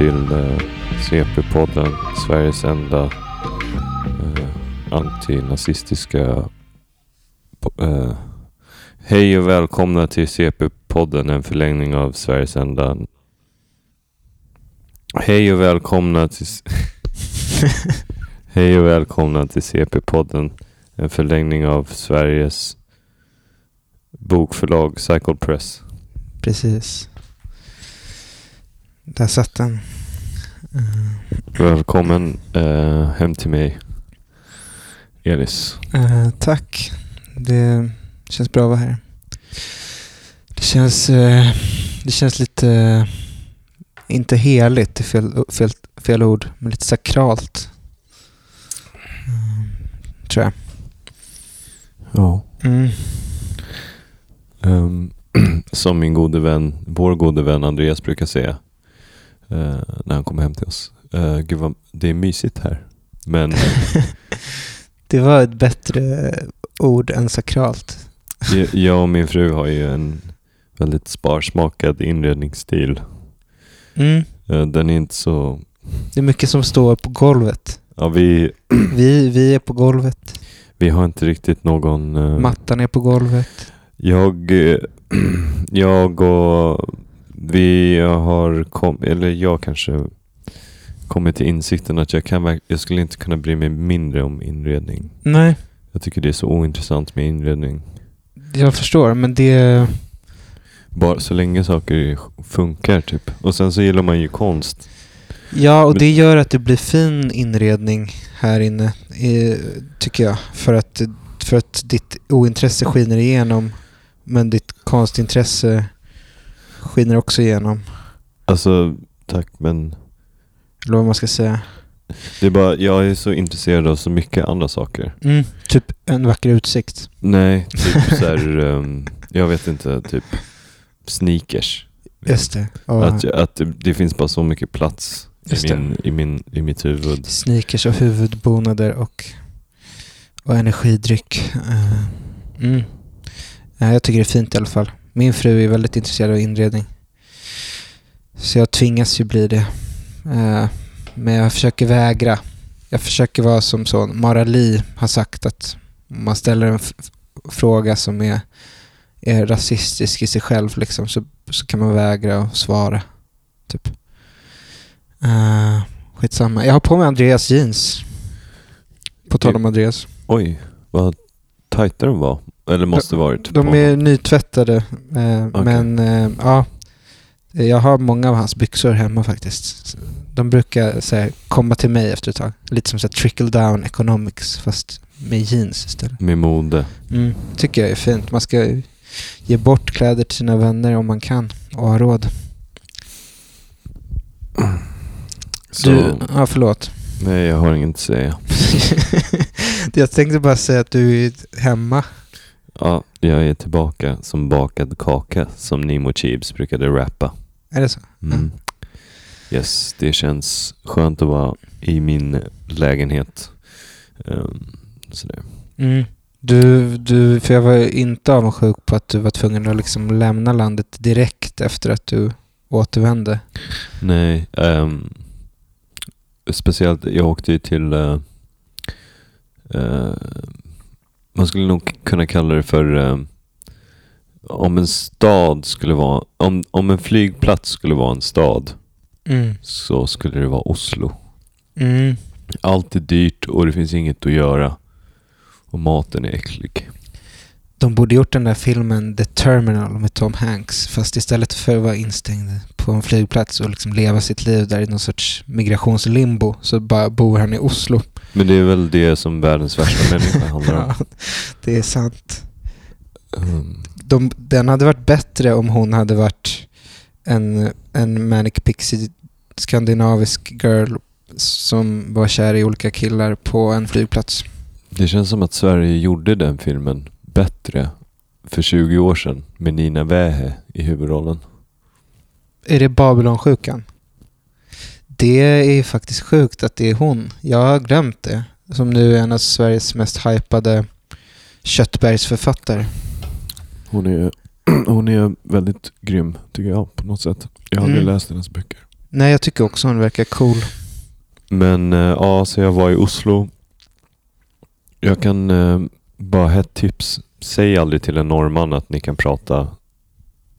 till eh, CP-podden, Sveriges enda eh, antinazistiska... Eh, hej och välkomna till CP-podden, en förlängning av Sveriges enda... Hej och välkomna till... hej och välkomna till CP-podden, en förlängning av Sveriges bokförlag Cycle Press. Precis. Där satt den. Eh, Välkommen eh, hem till mig, Elis. eh, tack. Det känns bra att vara här. Det känns, eh, det känns lite, eh, inte heligt, fel, fel, fel ord, men lite sakralt. Mm, tror jag. Ja. Mm. Ehm, som min gode vän, vår gode vän Andreas brukar säga eh, när han kommer hem till oss. Uh, Gud vad, det är mysigt här. Men det var ett bättre ord än sakralt. jag- och min fru har ju en väldigt sparsmakad inredningsstil. Mm. Eh, den är inte så... Det är mycket som står på golvet. Ja, vi, Vi, vi är på golvet. vi har inte riktigt någon... eh, Mattan är på golvet. Jag, eh, jag och vi har kom, eller jag kanske kommit till insikten att jag, kan, jag skulle inte kunna bry mig mindre om inredning. Nej, Jag tycker det är så ointressant med inredning. jag förstår, men det... Bara så länge saker funkar typ. Och sen så gillar man ju konst. Ja, och det gör att det blir fin inredning här inne, eh, tycker jag. För att, för att ditt ointresse skiner igenom, men ditt konstintresse skiner också igenom. Alltså, tack men Eller vad man ska säga. det är bara, jag är så intresserad av så mycket andra saker. Mm, typ en vacker utsikt. Nej, typ så här, ehm, jag vet inte, typ sneakers. Just det. Och Att, jag- att det, det finns bara så mycket plats Just i, det. min, i, min, i mitt huvud. sneakers och huvudbonader och, och energidryck. Eh, mm. Ja, jag tycker det är fint i alla fall. Min fru är väldigt intresserad av inredning. Så jag tvingas ju bli det. Eh, men jag försöker vägra. Jag försöker vara som så. Mara Li har sagt att om man ställer en fråga som är, är rasistisk i sig själv liksom, så, så kan man vägra att svara. Typ. Uh, skitsamma. Jag har på mig Andreas jeans. På tal om Andreas. Oj, vad tajta de var. Eller måste varit. De på är nytvättade. eh, Okej. Men eh, ja, jag har många av hans byxor hemma faktiskt. De brukar så här, komma till mig efter ett tag. Lite som så här, trickle down economics fast med jeans istället. Med mode. Mm, tycker jag är fint. Man ska ge bort kläder till sina vänner om man kan och har råd. Så, Du, ja förlåt. Nej, jag har inget att säga. jag tänkte bara säga att du är hemma. Ja, jag är tillbaka som bakad kaka som Nemo Cheebs brukade rappa. Är det så? Mm. Yes, det känns skönt att vara i min lägenhet. Um, sådär. Mm. Du, du, för jag var inte avundsjuk på att du var tvungen att liksom lämna landet direkt efter att du återvände. Nej, ehm, speciellt jag åkte ju till eh, eh, man skulle nog kunna kalla det för eh, om en stad skulle vara, om, om en flygplats skulle vara en stad Mm. så skulle det vara Oslo. Mm. Allt är dyrt och det finns inget att göra. Och maten är äcklig. De borde gjort den där filmen The Terminal med Tom Hanks fast istället för att vara instängd på en flygplats och liksom leva sitt liv där i någon sorts migrationslimbo så bara bor han i Oslo. Men det är väl det som världens värsta människa handlar om. Ja, det är sant. Um, De, den hade varit bättre om hon hade varit en, en manic pixie skandinavisk girl som var kär i olika killar på en flygplats. Det känns som att Sverige gjorde den filmen bättre för 20 år sedan med Nina Wähä i huvudrollen. Är det Babylonsjukan? Det är faktiskt sjukt att det är hon. Jag har glömt det. Som nu är en av Sveriges mest hypade köttbergsförfattare. Hon är, hon är väldigt grym tycker jag på något sätt. Jag har aldrig Mm. läst hennes böcker. Nej, jag tycker också hon verkar cool. Men eh, ja, så jag var i Oslo. Jag kan eh, bara ha ett tips. Säg aldrig till en norrman att ni kan prata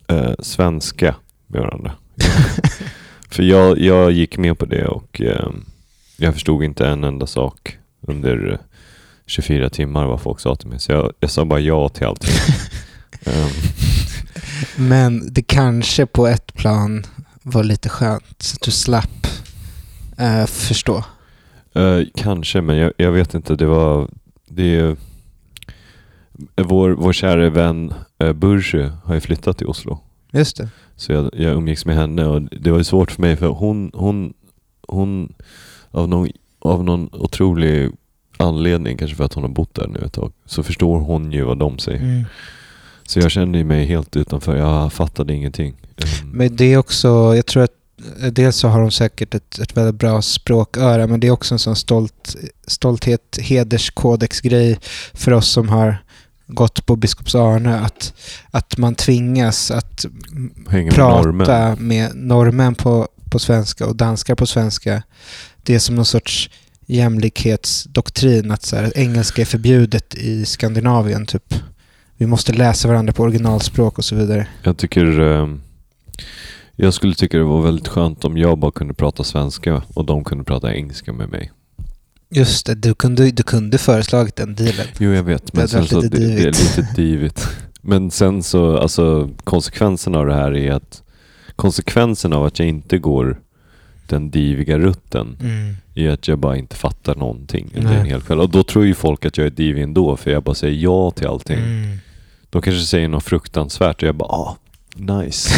eh, svenska med varandra. För jag, jag gick med på det och eh, jag förstod inte en enda sak under eh, 24 timmar vad folk sa till mig. Så jag, jag sa bara ja till allting. Ehm, Men det kanske på ett plan var lite skönt. Så att du slapp eh, förstå. Eh, kanske, men jag, jag vet inte. Det var... Det är, vår, vår kära vän uh, Burju har ju flyttat till Oslo. Just det. Så jag, jag umgicks med henne och det var ju svårt för mig för hon, hon, hon av, någon, av någon otrolig anledning, kanske för att hon har bott där nu ett tag, så förstår hon ju vad de säger. Mm. Så jag kände mig helt utanför. Jag fattade ingenting. Ehm, Men det är också, jag tror att dels så har de säkert ett, ett väldigt bra språköra, men det är också en sån stolt, stolthet, hederskodex-grej för oss som har gått på Biskops Arne, att, att man tvingas att Hänga med prata med norrmän på, på svenska och danskar på svenska. Det är som någon sorts jämlikhetsdoktrin att så här, att engelska är förbjudet i Skandinavien. Typ. Vi måste läsa varandra på originalspråk och så vidare. Jag tycker... ehm, jag skulle tycka det var väldigt skönt om jag bara kunde prata svenska och de kunde prata engelska med mig. Just det, du kunde, du kunde föreslagit den dealen. Jo, jag vet. Det Men hade sen så, det, det är lite divigt. Men sen så, alltså konsekvensen av det här är att konsekvensen av att jag inte går den diviga rutten Mm. är att jag bara inte fattar någonting Nej. en hel kväll. Och då tror ju folk att jag är divig ändå för jag bara säger ja till allting. Mm. De kanske säger något fruktansvärt och jag bara ah, nice.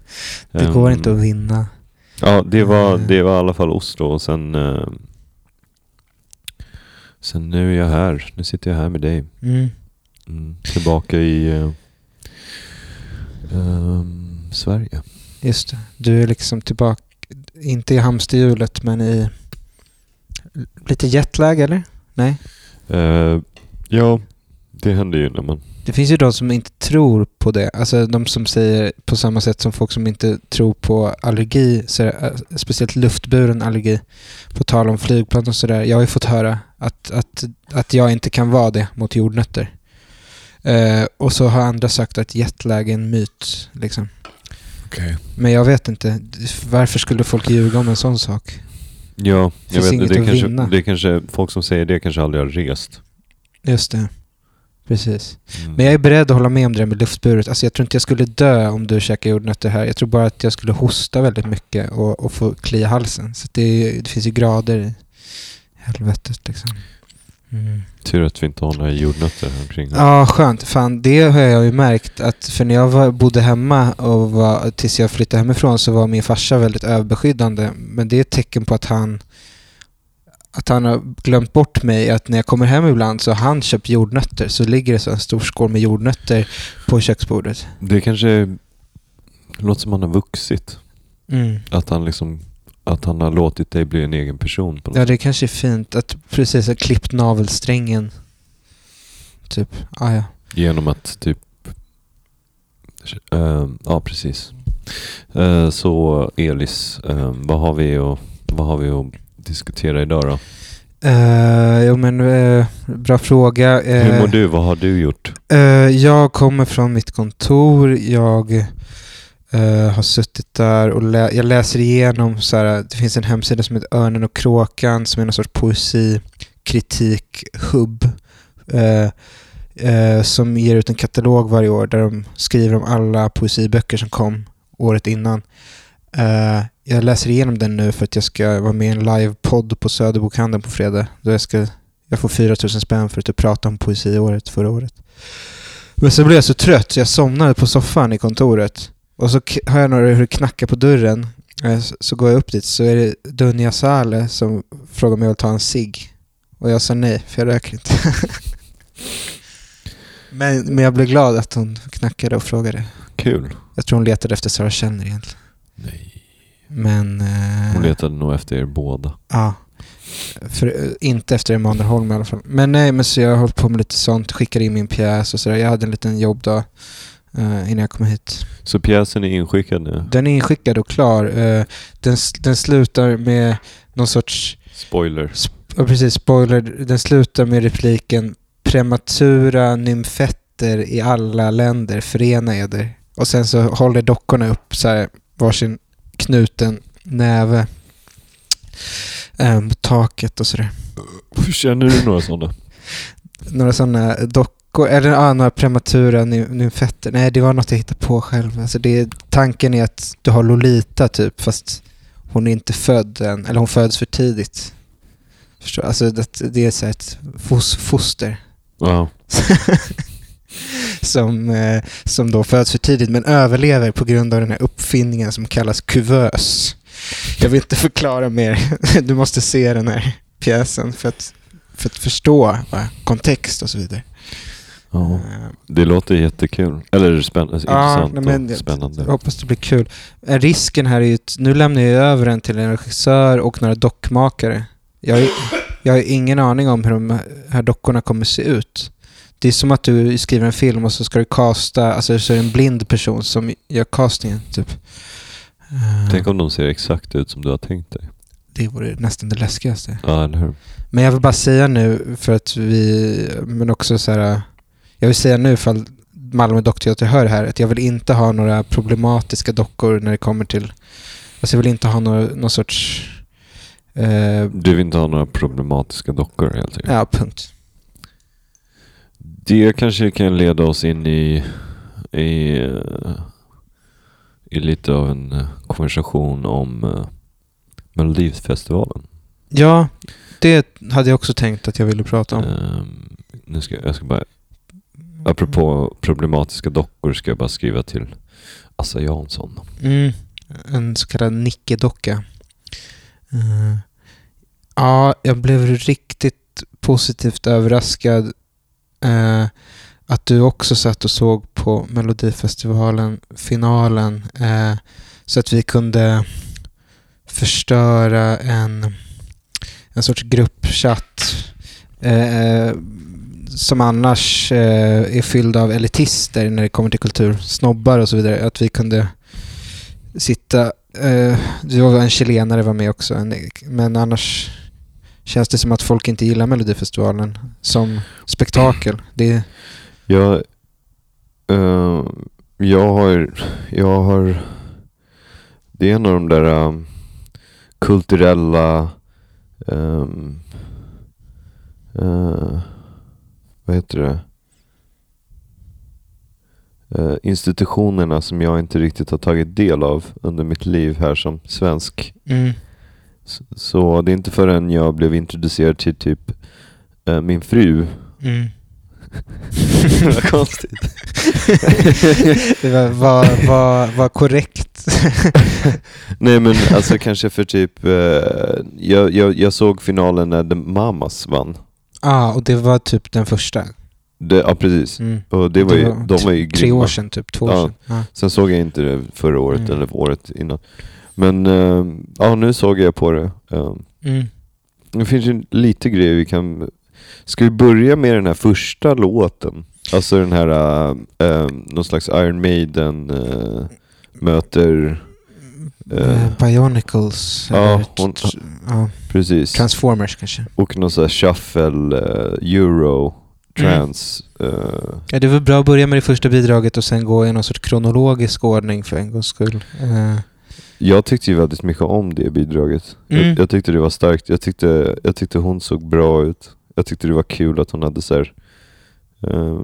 Det går Ehm, inte att vinna. Ja, det var, det var i alla fall Oslo och sen... eh, sen nu är jag här. Nu sitter jag här med dig. Mm. Mm, tillbaka i eh, ehm, Sverige. Just det. Du är liksom tillbaka, inte i hamsterhjulet men i lite jetlag eller? Nej? Eh, ja, det händer ju när man... Det finns ju de som inte tror på det. Alltså de som säger på samma sätt som folk som inte tror på allergi, så eh, speciellt luftburen allergi. På tal om flygplan och sådär. Jag har ju fått höra att, att, att jag inte kan vara det mot jordnötter. Eh, och så har andra sagt att jetlag är en myt. Liksom. Okej. Men jag vet inte. Varför skulle folk ljuga om en sån sak? Ja, jag vet inte. Det kanske, det kanske... Folk som säger det kanske aldrig har rest. Just det. Precis. Mm. Men jag är beredd att hålla med om det där med luftburet. Alltså jag tror inte jag skulle dö om du käkar jordnötter här. Jag tror bara att jag skulle hosta väldigt mycket och, och få klia halsen. Så det, det finns ju grader i helvetet liksom. Mm. Tur att vi inte har några jordnötter här omkring. Ja, skönt. Fan, det har jag ju märkt att för när jag var, bodde hemma och var, tills jag flyttade hemifrån så var min farsa väldigt överbeskyddande. Men det är ett tecken på att han att han har glömt bort mig. Att när jag kommer hem ibland så har han köpt jordnötter. Så ligger det så en stor skål med jordnötter på köksbordet. Det kanske... Låter som han har vuxit. Mm. Att han liksom... Att han har låtit dig bli en egen person på något Ja, det kanske är fint att precis ha klippt navelsträngen. Typ, ah, ja. Genom att typ... eh, ja, precis. Eh, så Elis, eh, vad, har vi att, vad har vi att diskutera idag då? Uh, jo men eh, bra fråga. Eh, Hur mår du? Vad har du gjort? Eh, jag kommer från mitt kontor. Jag eh, har suttit där och lä- jag läser igenom, så här, det finns en hemsida som heter Örnen och kråkan som är någon sorts poesikritik-hubb. Eh, eh, som ger ut en katalog varje år där de skriver om alla poesiböcker som kom året innan. Eh, jag läser igenom den nu för att jag ska vara med i en livepodd på Söderbokhandeln på fredag. Då jag, ska, jag får 4 000 spänn för att typ prata om poesiåret förra året. Men så blev jag så trött så jag somnade på soffan i kontoret. Och så hör jag några hur det knackar på dörren. Eh, så- Så går jag upp dit så är det Dunja Saleh som frågar om jag vill ta en cigg. Och jag sa nej, för jag röker inte. men, men jag blev glad att hon knackade och frågade. Kul. Jag tror hon letade efter Sarah Känner egentligen. Nej. Men... eh, Hon letade nog efter er båda. Ja. För, eh, inte efter Emanuel Holm i alla fall. Men nej, men så jag har hållit på med lite sånt. Skickade in min pjäs och sådär. Jag hade en liten jobbdag. eh, innan jag kom hit. Så pjäsen är inskickad nu? Den är inskickad och klar. Eh, den, den slutar med någon sorts, Spoiler. ja, precis, spoiler, den slutar med repliken prematura nymfetter i alla länder, förena eder. Och sen så håller dockorna upp så här, varsin knuten näve eh, mot taket och sådär. Känner du några sådana? Några sådana dockor, eller ja, några prematura ny- nymfetter. Nej, det var något jag hittade på själv. Alltså det, tanken är att du har Lolita typ, fast hon är inte född än, eller hon föds för tidigt. Förstår? Alltså det, det är så ett fos, foster Ja. som, eh, som då föds för tidigt men överlever på grund av den här uppfinningen som kallas kuvös. Jag vill inte förklara mer. Du måste se den här pjäsen för att, för att förstå va, kontext och så vidare. ja. Eh, Det låter jättekul. Eller spänn- Ja, intressant men och spännande. Jag hoppas det blir kul. Eh, Risken här är ju att nu lämnar jag över den till en regissör och några dockmakare. Jag jag har ingen aning om hur de här dockorna kommer se ut. Det är som att du skriver en film och så ska du casta, alltså så är det en blind person som gör castingen typ. Eh, Tänk om de ser exakt ut som du har tänkt dig. Det vore nästan det läskigaste. Ja, eller hur? Men jag vill bara säga nu för att vi, men också så här. Jag vill säga nu ifall Malmö Dockteater hör det här att jag vill inte ha några problematiska dockor när det kommer till, alltså jag vill inte ha någon, någon sorts, eh, Du vill inte ha några problematiska dockor helt enkelt. ja punkt. Det kanske kan leda oss in i, i, eh, i lite av en eh, konversation om uh, Melodifestivalen. Ja, det hade jag också tänkt att jag ville prata om. Ehm, nu ska, jag ska bara, apropå problematiska dockor ska jag bara skriva till Assa Jansson. Mm, en så kallad nickedocka. Eh, ja, jag blev riktigt positivt överraskad eh, att du också satt och såg på Melodifestivalen, finalen, eh, så att vi kunde förstöra en, en sorts gruppchatt eh, som annars eh, är fylld av elitister när det kommer till kultur, snobbar och så vidare. Att vi kunde sitta, eh, det var en chilenare var med också, en, men annars känns det som att folk inte gillar Melodifestivalen som spektakel. Det, Jag, eh, jag har, jag har, det är en av de där um, kulturella, um, eh, vad heter det, Eh, institutionerna som jag inte riktigt har tagit del av under mitt liv här som svensk. mm, Så, det är inte förrän jag blev introducerad till typ eh, min fru. mm. Vad konstigt. det var, var, var, var korrekt. Nej men alltså kanske för typ, eh, jag, jag, jag såg finalen när The Mamas vann. ah, och det var typ den första. Det, ja precis. Mm. Och det var ju, de var ju Tre grymma. år sedan, typ två år Ja. sedan. Ja. Sen såg jag inte det förra året Mm. eller året innan. Men eh, ja, nu såg jag på det. Eh, Mm. det finns ju lite grejer vi kan... Ska vi börja med den här första låten? Alltså den här, uh, någon slags Iron Maiden eh, möter... Eh, Bionicles. ja, hon- ja, Precis. Transformers kanske. Och någon sån här shuffle, eh, euro, trance. eh, Ja, det var bra att börja med det första bidraget och sen gå i någon sorts kronologisk ordning för en gångs skull. Eh, jag tyckte ju väldigt mycket om det bidraget. Mm. Jag, jag tyckte det var starkt. Jag tyckte, jag tyckte hon såg bra ut. Jag tyckte det var kul att hon hade så här, eh,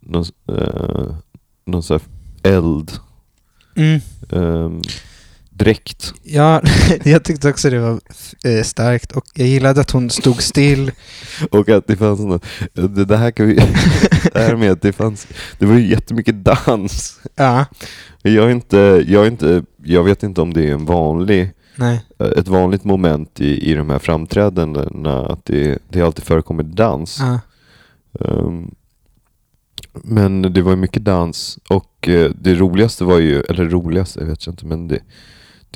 någon, uh, någon så här eld, mm. eh, dräkt. Ja, jag tyckte också det var eh, starkt och jag gillade att hon stod still. Och att det fanns något, det, det här kan vi, det här med att det fanns, det var ju jättemycket dans. Ja, Jag, inte, jag, inte, jag vet inte om det är en vanlig, nej. ett vanligt moment i, i de här framträdandena, att det, det alltid förekommer dans. Ja. Ehm, men det var ju mycket dans och eh, det roligaste var ju, eller roligaste, jag vet inte, men det,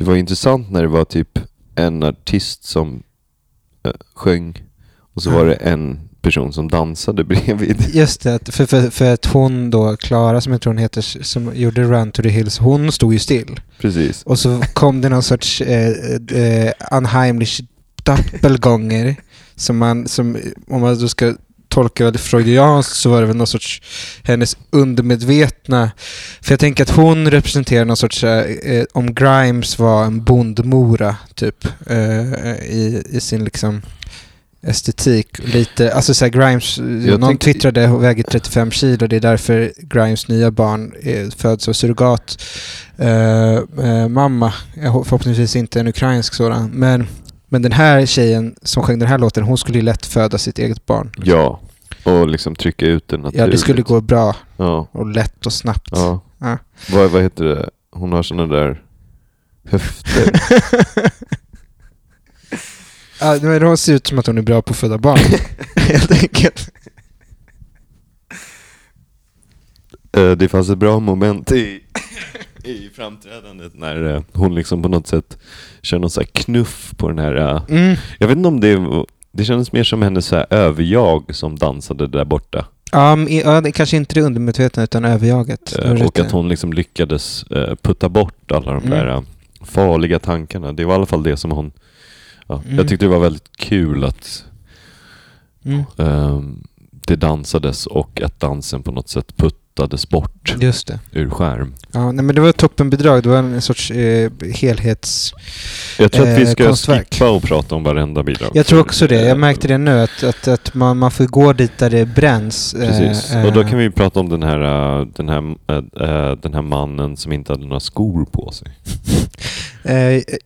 det var intressant när det var typ en artist som eh, sjöng och så var det en person som dansade bredvid. Just det, för, för, för att hon då, Klara som jag tror hon heter, som gjorde Run to the Hills, hon stod ju still. Precis. Och så kom det någon sorts eh, eh, unheimlich doppelgånger som man, som, om man då ska tolka väldigt freudianskt så var det väl någon sorts hennes undermedvetna... För jag tänker att hon representerar någon sorts, eh, eh, om Grimes var en bondmora typ, eh, i, i sin liksom estetik. Lite, alltså så Grimes, någon tänkte- twittrade hon väger 35 kilo, det är därför Grimes nya barn är, föds av surrogat eh, eh, mamma. Jag ho- Förhoppningsvis inte en ukrainsk sådan. Men, men den här tjejen som sjöng den här låten, hon skulle ju lätt föda sitt eget barn. Ja, och liksom trycka ut det naturligt. Ja, det skulle gå bra Ja, och lätt och snabbt. ja. Ja. Vad, vad heter det? Hon har såna där höfter. Ja, men hon ser ut som att hon är bra på att föda barn. Helt enkelt. Eh, det fanns ett bra moment i, i framträdandet när eh, hon liksom på något sätt kör någon så här knuff på den här... eh, Mm. jag vet inte om det... Det kändes mer som hennes så här överjag som dansade där borta. Ja, men, ja, det kanske inte det undermedvetna utan överjaget. Rätt och att hon liksom lyckades eh, putta bort alla de Mm. där eh, farliga tankarna. Det var i alla fall det som hon... Ja, Mm. Jag tyckte det var väldigt kul att Mm. ehm, det dansades och att dansen på något sätt puttades bort Just det. ur skärm. Ja, nej, men det var ett toppenbidrag. Det var en sorts eh, helhets... Jag tror att vi Eh, ska konstverk. skippa och prata om varenda bidrag. Jag tror också det. eh, Jag märkte det nu att, att, att man, man får gå dit där det bränns. eh, Precis. eh, Och då kan vi prata om den här, eh, den, här, eh, eh, den här mannen som inte hade några skor på sig.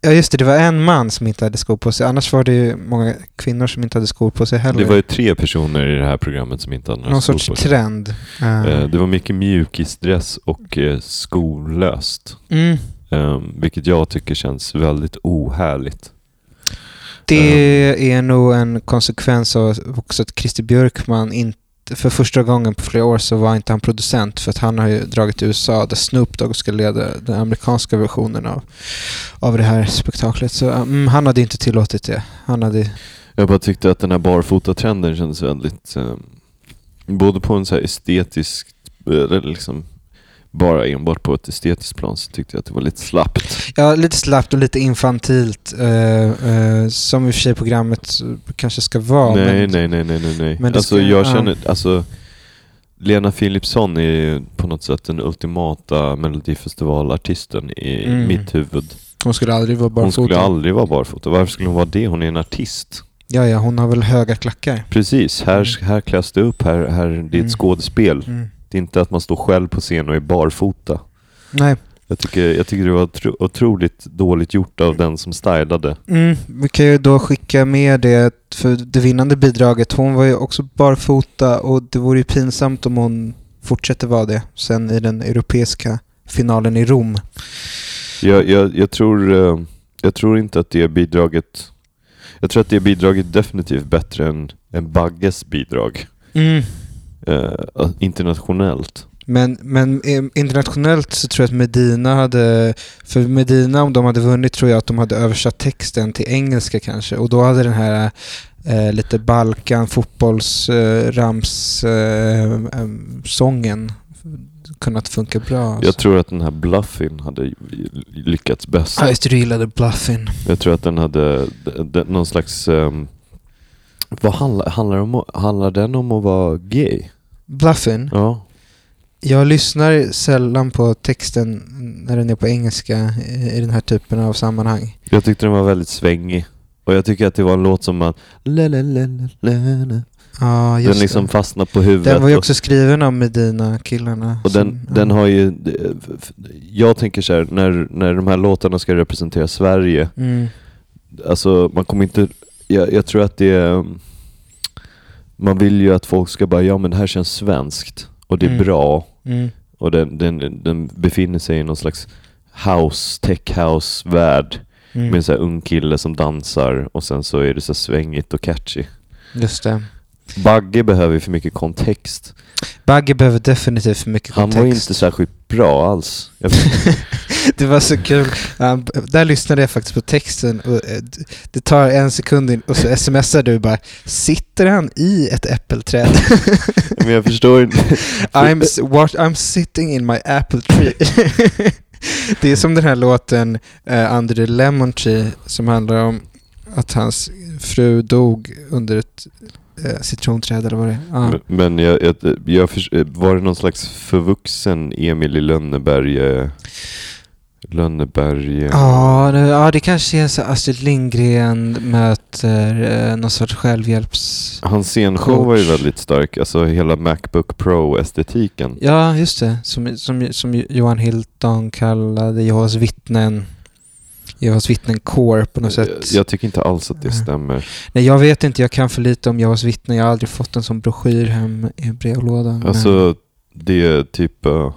Ja, just det. Det var en man som inte hade skor på sig. Annars var det ju många kvinnor som inte hade skor på sig heller. Det var ju tre personer i det här programmet som inte hade några Någon skor sorts på sig. trend. Eh, Eh, Det var mycket mjukisdress och eh, skolöst. mm. Eh, vilket jag tycker känns väldigt ohärligt. Det är nog en konsekvens av också att Christer Björkman inte för första gången på flera år så var inte han producent för att han har ju dragit till USA där Snoop Dogg ska leda den amerikanska versionen av, av det här spektaklet. Så eh, mm, han hade inte tillåtit det. Han hade... Jag bara tyckte att den här barfota-trenden kändes väldigt... Eh, både på en så här estetisk... Eh, Eller liksom bara enbart på ett estetiskt plan så tyckte jag att det var lite slappt. Ja, lite slappt och lite infantilt. eh, eh, som i och för sig programmet kanske ska vara. nej, men, nej, nej, nej, nej, nej. men alltså ska- jag ja. känner, alltså Lena Philipsson är på något sätt den ultimata melodifestivalartisten i Mm. mitt huvud. Hon skulle aldrig vara Hon barfota. skulle aldrig vara barfota. Varför skulle hon vara det? Hon är en artist. Ja, ja, hon har väl höga klackar. Precis, här, här kläs det upp, här, här, det är ett Mm. skådespel. Mm. Det är inte att man står själv på scen och är barfota. Nej. Jag tycker, jag tycker det var otro, otroligt dåligt gjort av den som stylade. Mm, vi kan ju då skicka med det för det vinnande bidraget. Hon var ju också barfota och det vore ju pinsamt om hon fortsätter vara det sen i den europeiska finalen i Rom. Jag, jag, jag, tror, eh, jag tror inte att det bidraget... Jag tror att det bidraget är definitivt bättre än, än Bagges bidrag. Eh, internationellt. Men, men eh, internationellt så tror jag att Medina hade, för Medina om de hade vunnit tror jag att de hade översatt texten till engelska kanske och då hade den här eh, lite Balkan fotbolls eh, eh, eh, kunnat funka bra. alltså. Jag tror att den här Bluffin hade lyckats bäst. Ja, just det, du gillade Bluffin. Jag tror att den hade någon slags... ehm, vad handlar, handlar, om, handlar den om att vara gay? Bluffin? Ja. Jag lyssnar sällan på texten när den är på engelska i i den här typen av sammanhang. Jag tyckte den var väldigt svängig. Och jag tycker att det var en låt som man... Ja, just Den liksom det. fastnar på huvudet. Den var ju också skriven av Medina-killarna. Och den, som- ja. den har ju... Jag tänker så här, när, när de här låtarna ska representera Sverige, Mm. alltså man kommer inte... Jag, jag tror att det är... Man vill ju att folk ska bara, ja men det här känns svenskt. Och det är Mm. bra. Mm. Och den, den, den befinner sig i någon slags house, tech house-värld. Mm. Med en sån här ung kille som dansar och sen så är det så svängigt och catchy. Just det. Bagge behöver för mycket kontext. Bagge behöver definitivt för mycket Han kontext. var inte särskilt bra alls. Det var så kul. Um, där lyssnade jag faktiskt på texten och eh, det tar en sekund in och så smsar du bara Sitter han i ett äppelträd? Men jag förstår inte. I'm, what, I'm sitting in my apple tree. det är som den här låten uh, Under the Lemon Tree som handlar om att hans fru dog under ett uh, citronträd eller vad det är. Ja. Men- Men jag, jag, jag var det någon slags förvuxen Emil i Lönneberga? Lönneberga? Ja, det, ja, det kanske är så Astrid Lindgren möter eh, någon sorts självhjälps... Hans scenshow var ju väldigt stark, alltså hela Macbook Pro-estetiken. Ja, just det. Som, som, som Johan Hilton kallade Jehovas vittnen. Jehovas vittnen core på något sätt. Jag, jag tycker inte alls att det stämmer. Nej, jag vet inte. Jag kan för lite om Jehovas vittnen. Jag har aldrig fått en sån broschyr hem i brevlådan. men- Alltså, det är typ... eh,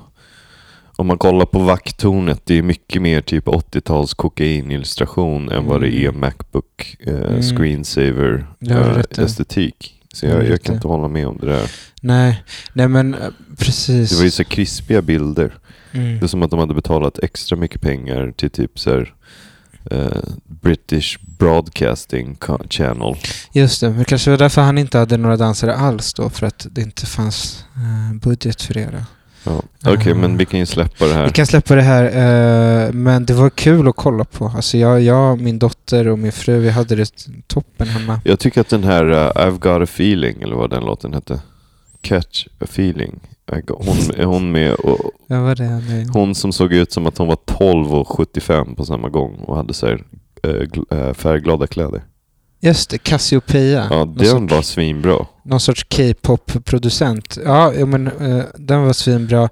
om man kollar på vakttornet, det är mycket mer typ 80-tals kokainillustration än vad det är Mm. Macbook eh, Mm. screensaver eh, estetik. Så jag, jag kan inte hålla med om det där. Nej, nej men eh, precis. Det var ju så krispiga bilder. Mm. Det är som att de hade betalat extra mycket pengar till typ så här, eh, British Broadcasting Channel. Just det, men kanske var därför han inte hade några dansare alls då, för att det inte fanns eh, budget för det. Då. Ja. Okej, Ah. men vi kan ju släppa det här. Vi kan släppa det här, eh, men det var kul att kolla på. Alltså jag, jag, min dotter och min fru, vi hade det toppen hemma. Jag tycker att den här uh, I've got a feeling, eller vad den låten hette. Catch a feeling. Got- Hon, är hon med och Ja, vad det nu. hon som såg ut som att hon var 12 och 75 på samma gång och hade så här, eh, eh, färgglada kläder. Just det, Cassiopeia. Ja, den sorts, var svinbra. någon sorts K-pop-producent. Ja, men eh, den var svinbra.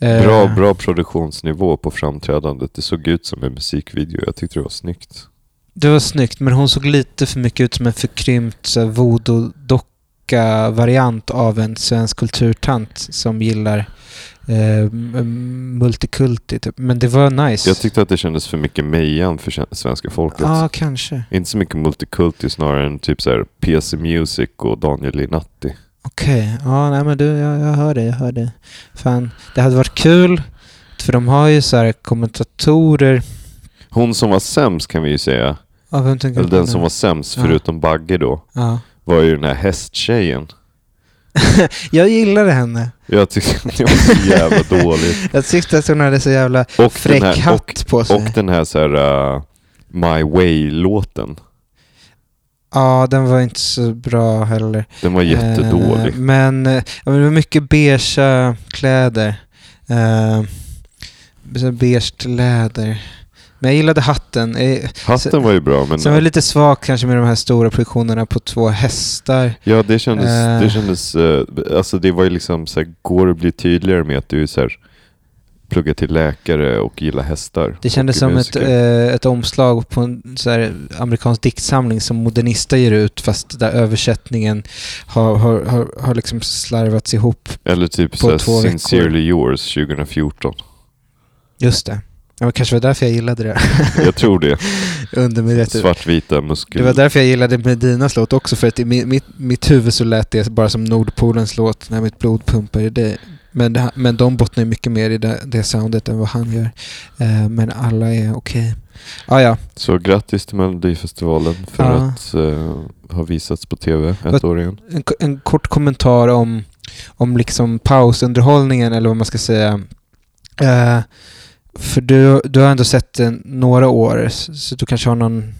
Eh, Bra, bra produktionsnivå på framträdandet. Det såg ut som en musikvideo. Jag tyckte det var snyggt. Det var snyggt, men hon såg lite för mycket ut som en förkrympt så här, voodoo-docka-variant av en svensk kulturtant som gillar eh, multikulti. Typ. Men det var nice. Jag tyckte att det kändes för mycket Mejan för sven- svenska folket. Ja, kanske. Inte så mycket multikulti snarare än typ så här PC Music och Daniel Linatti. Okej, ja nej men du, jag, jag hör det, jag hör det. Fan, det hade varit kul, för de har ju så här kommentatorer. Hon som var sämst kan vi ju säga, Ja, eller den som var sämst Ja. förutom Bagge då, Ja. var ju den här hästtjejen. jag gillade henne. Jag tyckte att det var så jävla dåligt. Jag tyckte att hon hade så jävla Och fräck här, hatt på och, sig. och den här så här uh, My Way-låten. Ja, den var inte så bra heller. Den var jättedålig. Eh, men eh, det var mycket beigea kläder. Eh, beige läder. Men jag gillade hatten. Eh, Hatten var ju bra men... Sen var det lite svagt kanske med de här stora produktionerna på två hästar. Ja, det kändes... Eh. Det kändes eh, alltså det var ju liksom så här, går det att bli tydligare med att du är så här, pluggar till läkare och gillar hästar? Det kändes som ett, eh, ett omslag på en så här, amerikansk diktsamling som Modernista ger ut fast där översättningen har, har, har, har liksom slarvats ihop. Eller typ på så här, två veckor. Sincerely Yours 2014. Just det. Ja, men kanske var därför jag gillade det. Jag tror det. Undermedvetet. Svartvita muskel... Det var därför jag gillade Medinas låt också, för att i mi- mitt, mitt huvud så lät det bara som Nordpolens låt, när mitt blod pumpar i dig. Men, det, men de bottnar mycket mer i det, det soundet än vad han gör. Eh, men alla är okej. Ah, ja, Så grattis till Melodifestivalen för Ja. att eh, ha visats på TV ett år igen. en, en kort kommentar om, om liksom pausunderhållningen, eller vad man ska säga. Eh, för du, du har ändå sett det några år, så, du kanske har någon,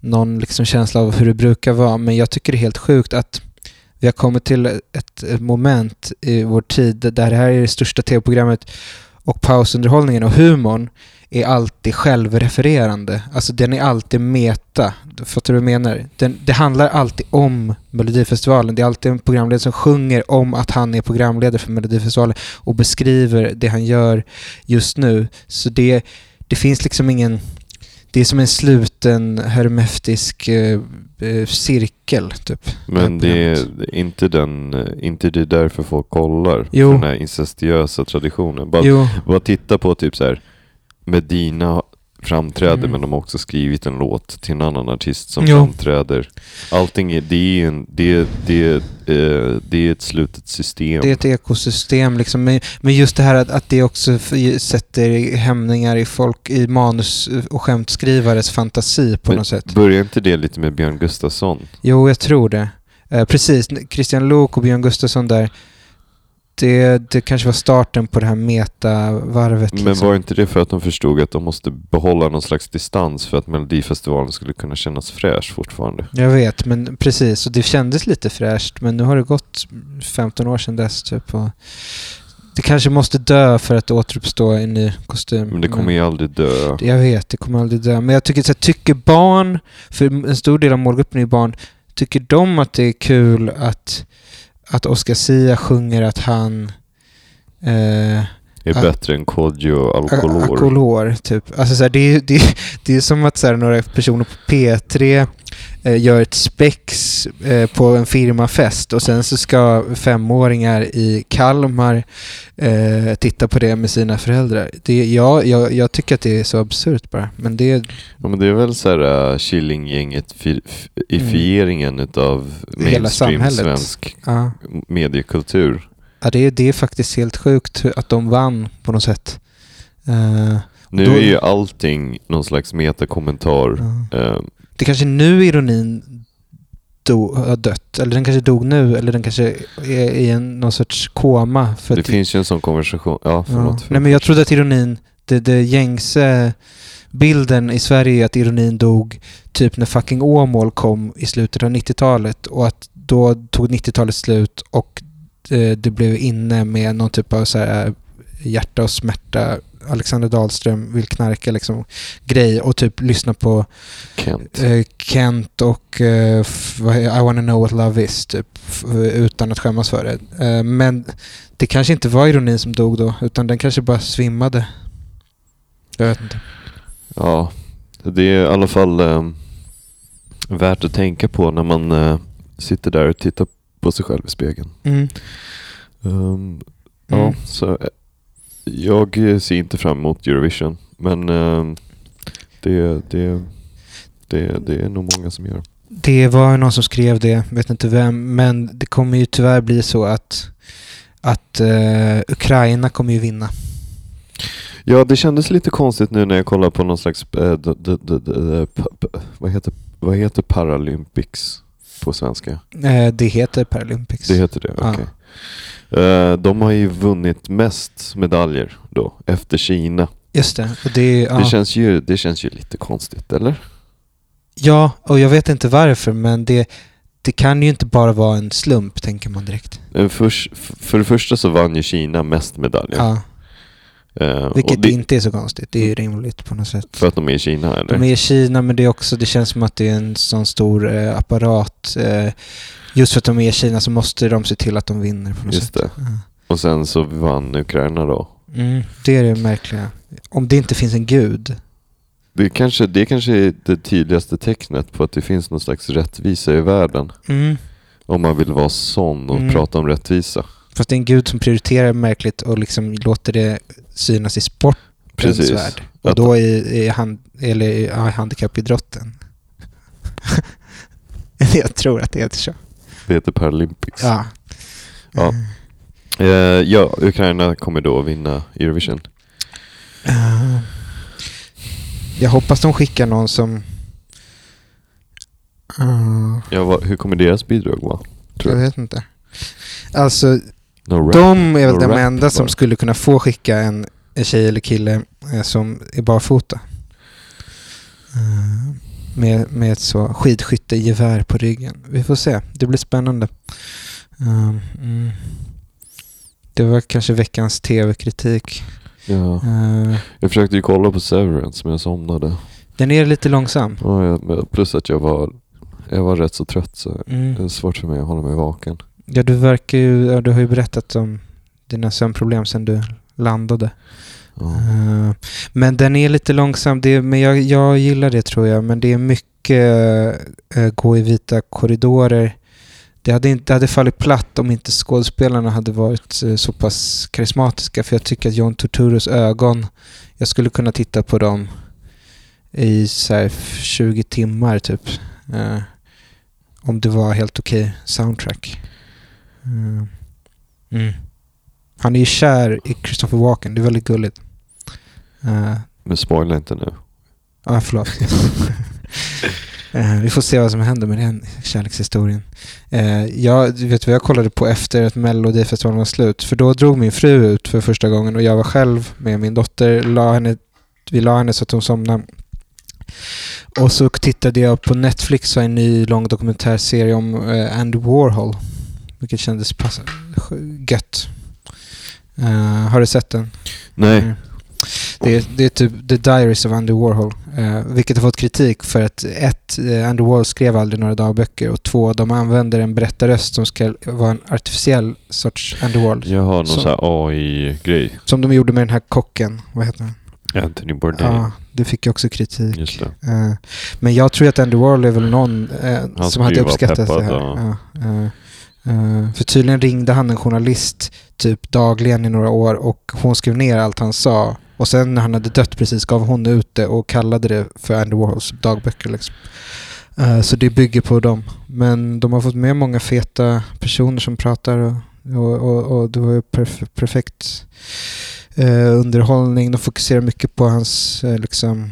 någon liksom känsla av hur det brukar vara. Men jag tycker det är helt sjukt att vi har kommit till ett, ett moment i vår tid där det här är det största tv-programmet och pausunderhållningen och humorn är alltid självrefererande. Alltså den är alltid meta. Fattar du vad jag menar? Den, det handlar alltid om Melodifestivalen. Det är alltid en programledare som sjunger om att han är programledare för Melodifestivalen och beskriver det han gör just nu. Så det, det finns liksom ingen... Det är som en sluten hermeftisk eh, eh, cirkel, typ. Men det är inte, den, eh, inte det är därför folk kollar. Jo. För den här incestiösa traditionen. Bara, Jo, bara titta på typ så här Medina framträder Mm. men de har också skrivit en låt till en annan artist som Jo. framträder. Allting är, det är en, det, det, eh, det är ett slutet system. Det är ett ekosystem liksom. Men, men just det här att, att det också sätter hämningar i folk, i manus och skämtskrivares fantasi på Men något sätt. Börjar inte det lite med Björn Gustafsson? Jo, jag tror det. Eh, precis, Christian Lok och Björn Gustafsson där. Det, det kanske var starten på det här meta-varvet. Men liksom. var inte det för att de förstod att de måste behålla någon slags distans för att Melodifestivalen skulle kunna kännas fräsch fortfarande? Jag vet, men precis. Och det kändes lite fräscht, men nu har det gått 15 år sedan dess. Typ, och det kanske måste dö för att återuppstå i en ny kostym. Men det kommer ju aldrig dö. Jag vet, det kommer aldrig dö. Men jag tycker så här, tycker barn, för en stor del av målgruppen är barn, tycker de att det är kul att, att Oscar Sia sjunger att han eh, Är Ah. bättre än Kodjo Alkolor. Alkolor, typ. Alltså så här, det, är, det, är- det är som att så här, några personer på P3 eh, gör ett spex eh, på en firmafest och sen så ska femåringar i Kalmar eh, titta på det med sina föräldrar. Det, ja, jag, jag tycker att det är så absurt bara. Men det, Ja, men det är väl så här uh, Killinggänget fi- f- ifieringen utav Mm. Hela mainstream svensk ja, mediekultur. ja, det, är- det är faktiskt helt sjukt att de vann på något sätt. Eh, Nu Då- är ju allting någon slags metakommentar. ja. Eh, Det kanske nu ironin do, har dött. Eller den kanske dog nu. Eller den kanske är i en, någon sorts koma. För det finns ju en sån konversation. Ja, ja. förlåt. Nej, men jag trodde att ironin, det, det gängse bilden i Sverige är att ironin dog typ när fucking Åmål kom i slutet av 90-talet. Och att då tog 90-talet slut och det, det blev inne med någon typ av så här hjärta och smärta. Alexander Dahlström vill knarka liksom grej och typ lyssna på Kent. eh, Kent och eh, I wanna know what love is, typ, utan att skämmas för det. Eh, men det kanske inte var ironin som dog då, utan den kanske bara svimmade. Jag vet inte. Ja, det är i alla fall eh, värt att tänka på när man eh, sitter där och tittar på sig själv i spegeln. Mm. Ehm, Ja, Mm. så eh, jag eh, ser inte fram emot Eurovision. Men ehm, det, det, det, det är nog många som gör. Det var någon som skrev det, vet inte vem, men det kommer ju tyvärr bli så att, att eh, Ukraina kommer ju vinna. Ja, det kändes lite konstigt nu när jag kollade på någon slags, eh, d- d- d- vad, heter, vad heter Paralympics på svenska? Eh, det heter Paralympics. Det heter det, Ja. Eh, de har ju vunnit mest medaljer då, efter Kina. Just det. Och det, ja. Det, känns ju, det känns ju lite konstigt, eller? ja, och jag vet inte varför, men det, det kan ju inte bara vara en slump, tänker man direkt. Eh, För, för det första så vann ju Kina mest medaljer. Ja. Och Vilket det, inte är så konstigt. Det är ju rimligt på något sätt. För att de är i Kina eller? De är i Kina men det är också, det känns som att det är en sån stor eh, apparat. Eh, just för att de är i Kina så måste de se till att de vinner på något Just sätt. det. Och sen så vann Ukraina då. Mm, det är det märkliga. Om det inte finns en gud. Det kanske, det kanske är det tydligaste tecknet på att det finns någon slags rättvisa i världen. Mm. Om man vill vara sån och Mm. prata om rättvisa. Fast det är en gud som prioriterar märkligt och liksom låter det synas i sportens värld. Och då i, i, hand, eller i ja, handikappidrotten. Jag tror att det heter så. Det heter Paralympics. Ja. Ja. Eh, ja, Ukraina kommer då vinna Eurovision. Eh, jag hoppas de skickar någon som... Eh, Ja, vad, hur kommer deras bidrag vara? Tror jag jag. vet inte. Alltså, No rap. de är väl No de rap enda som bara. skulle kunna få skicka en, en tjej eller kille eh, som är barfota. Eh, med, med ett så skidskyttegevär på ryggen. Vi får se. Det blir spännande. Eh, mm. Det var kanske veckans tv-kritik. Ja. Eh, Jag försökte ju kolla på Severance men jag somnade. den är lite långsam. Ja, plus att jag var, jag var rätt så trött så det är Mm. svårt för mig att hålla mig vaken. Ja, du verkar ju... Du har ju berättat om dina sömnproblem sedan du landade. Eh, men den är lite långsam. Det, men jag, jag gillar det tror jag. Men det är mycket äh, gå i vita korridorer. Det hade, inte, det hade fallit platt om inte skådespelarna hade varit äh, så pass karismatiska. För jag tycker att John Turturros ögon, jag skulle kunna titta på dem i så här 20 timmar typ. Äh, om det var helt okej soundtrack. Mm. Han är ju kär i Christopher Walken, det är väldigt gulligt. Eh, Men spoila inte nu. Ja, förlåt. Eh, vi får se vad som händer med den kärlekshistorien. Eh, jag, vet vad jag kollade på efter att Melodifestivalen var slut? För då drog min fru ut för första gången och jag var själv med min dotter. La henne, vi la henne så att hon somnade. Och så tittade jag på Netflix och en ny lång dokumentärserie om eh, Andy Warhol. Vilket kändes pass- gött. Eh, har du sett den? Nej. Mm. Det är, det är typ The Diaries of Andy Warhol. Eh, vilket har fått kritik för att ett, eh, Andy Warhol skrev aldrig några dagböcker och två, de använder en berättarröst som ska vara en artificiell sorts Andy Warhol. Jag har någon Så- sån här AI-grej. Som de gjorde med den här kocken. Vad heter han? Anthony Bourdain. Ja, det fick ju också kritik. Eh, men jag tror att Andy Warhol är väl någon eh, som hade uppskattat peppad, det här. ja. Eh, för tydligen ringde han en journalist typ dagligen i några år och hon skrev ner allt han sa. Och sen när han hade dött precis gav hon ut det och kallade det för Andy Warhols dagböcker. Liksom. Eh, så det bygger på dem. Men de har fått med många feta personer som pratar och, och, och, och det var ju perf- perfekt eh, underhållning. De fokuserar mycket på hans eh, liksom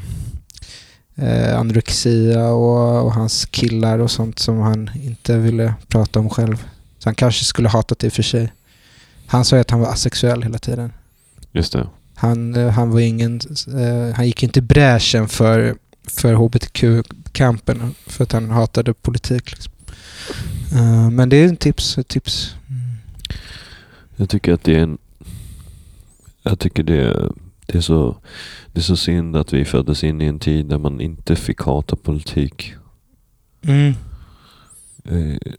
eh, anorexia och, och hans killar och sånt som han inte ville prata om själv. Så han kanske skulle hatat det i och för sig. Han sa ju att han var asexuell hela tiden. Just det. Han, eh, han var ingen, eh, han gick inte bräschen för, för hbtq-kampen för att han hatade politik. Liksom. Eh, men det är en tips. Ett tips. Mm. Jag tycker att det är en... Jag tycker det är, det är så... Det är så synd att vi föddes in i en tid där man inte fick hata politik. Mm.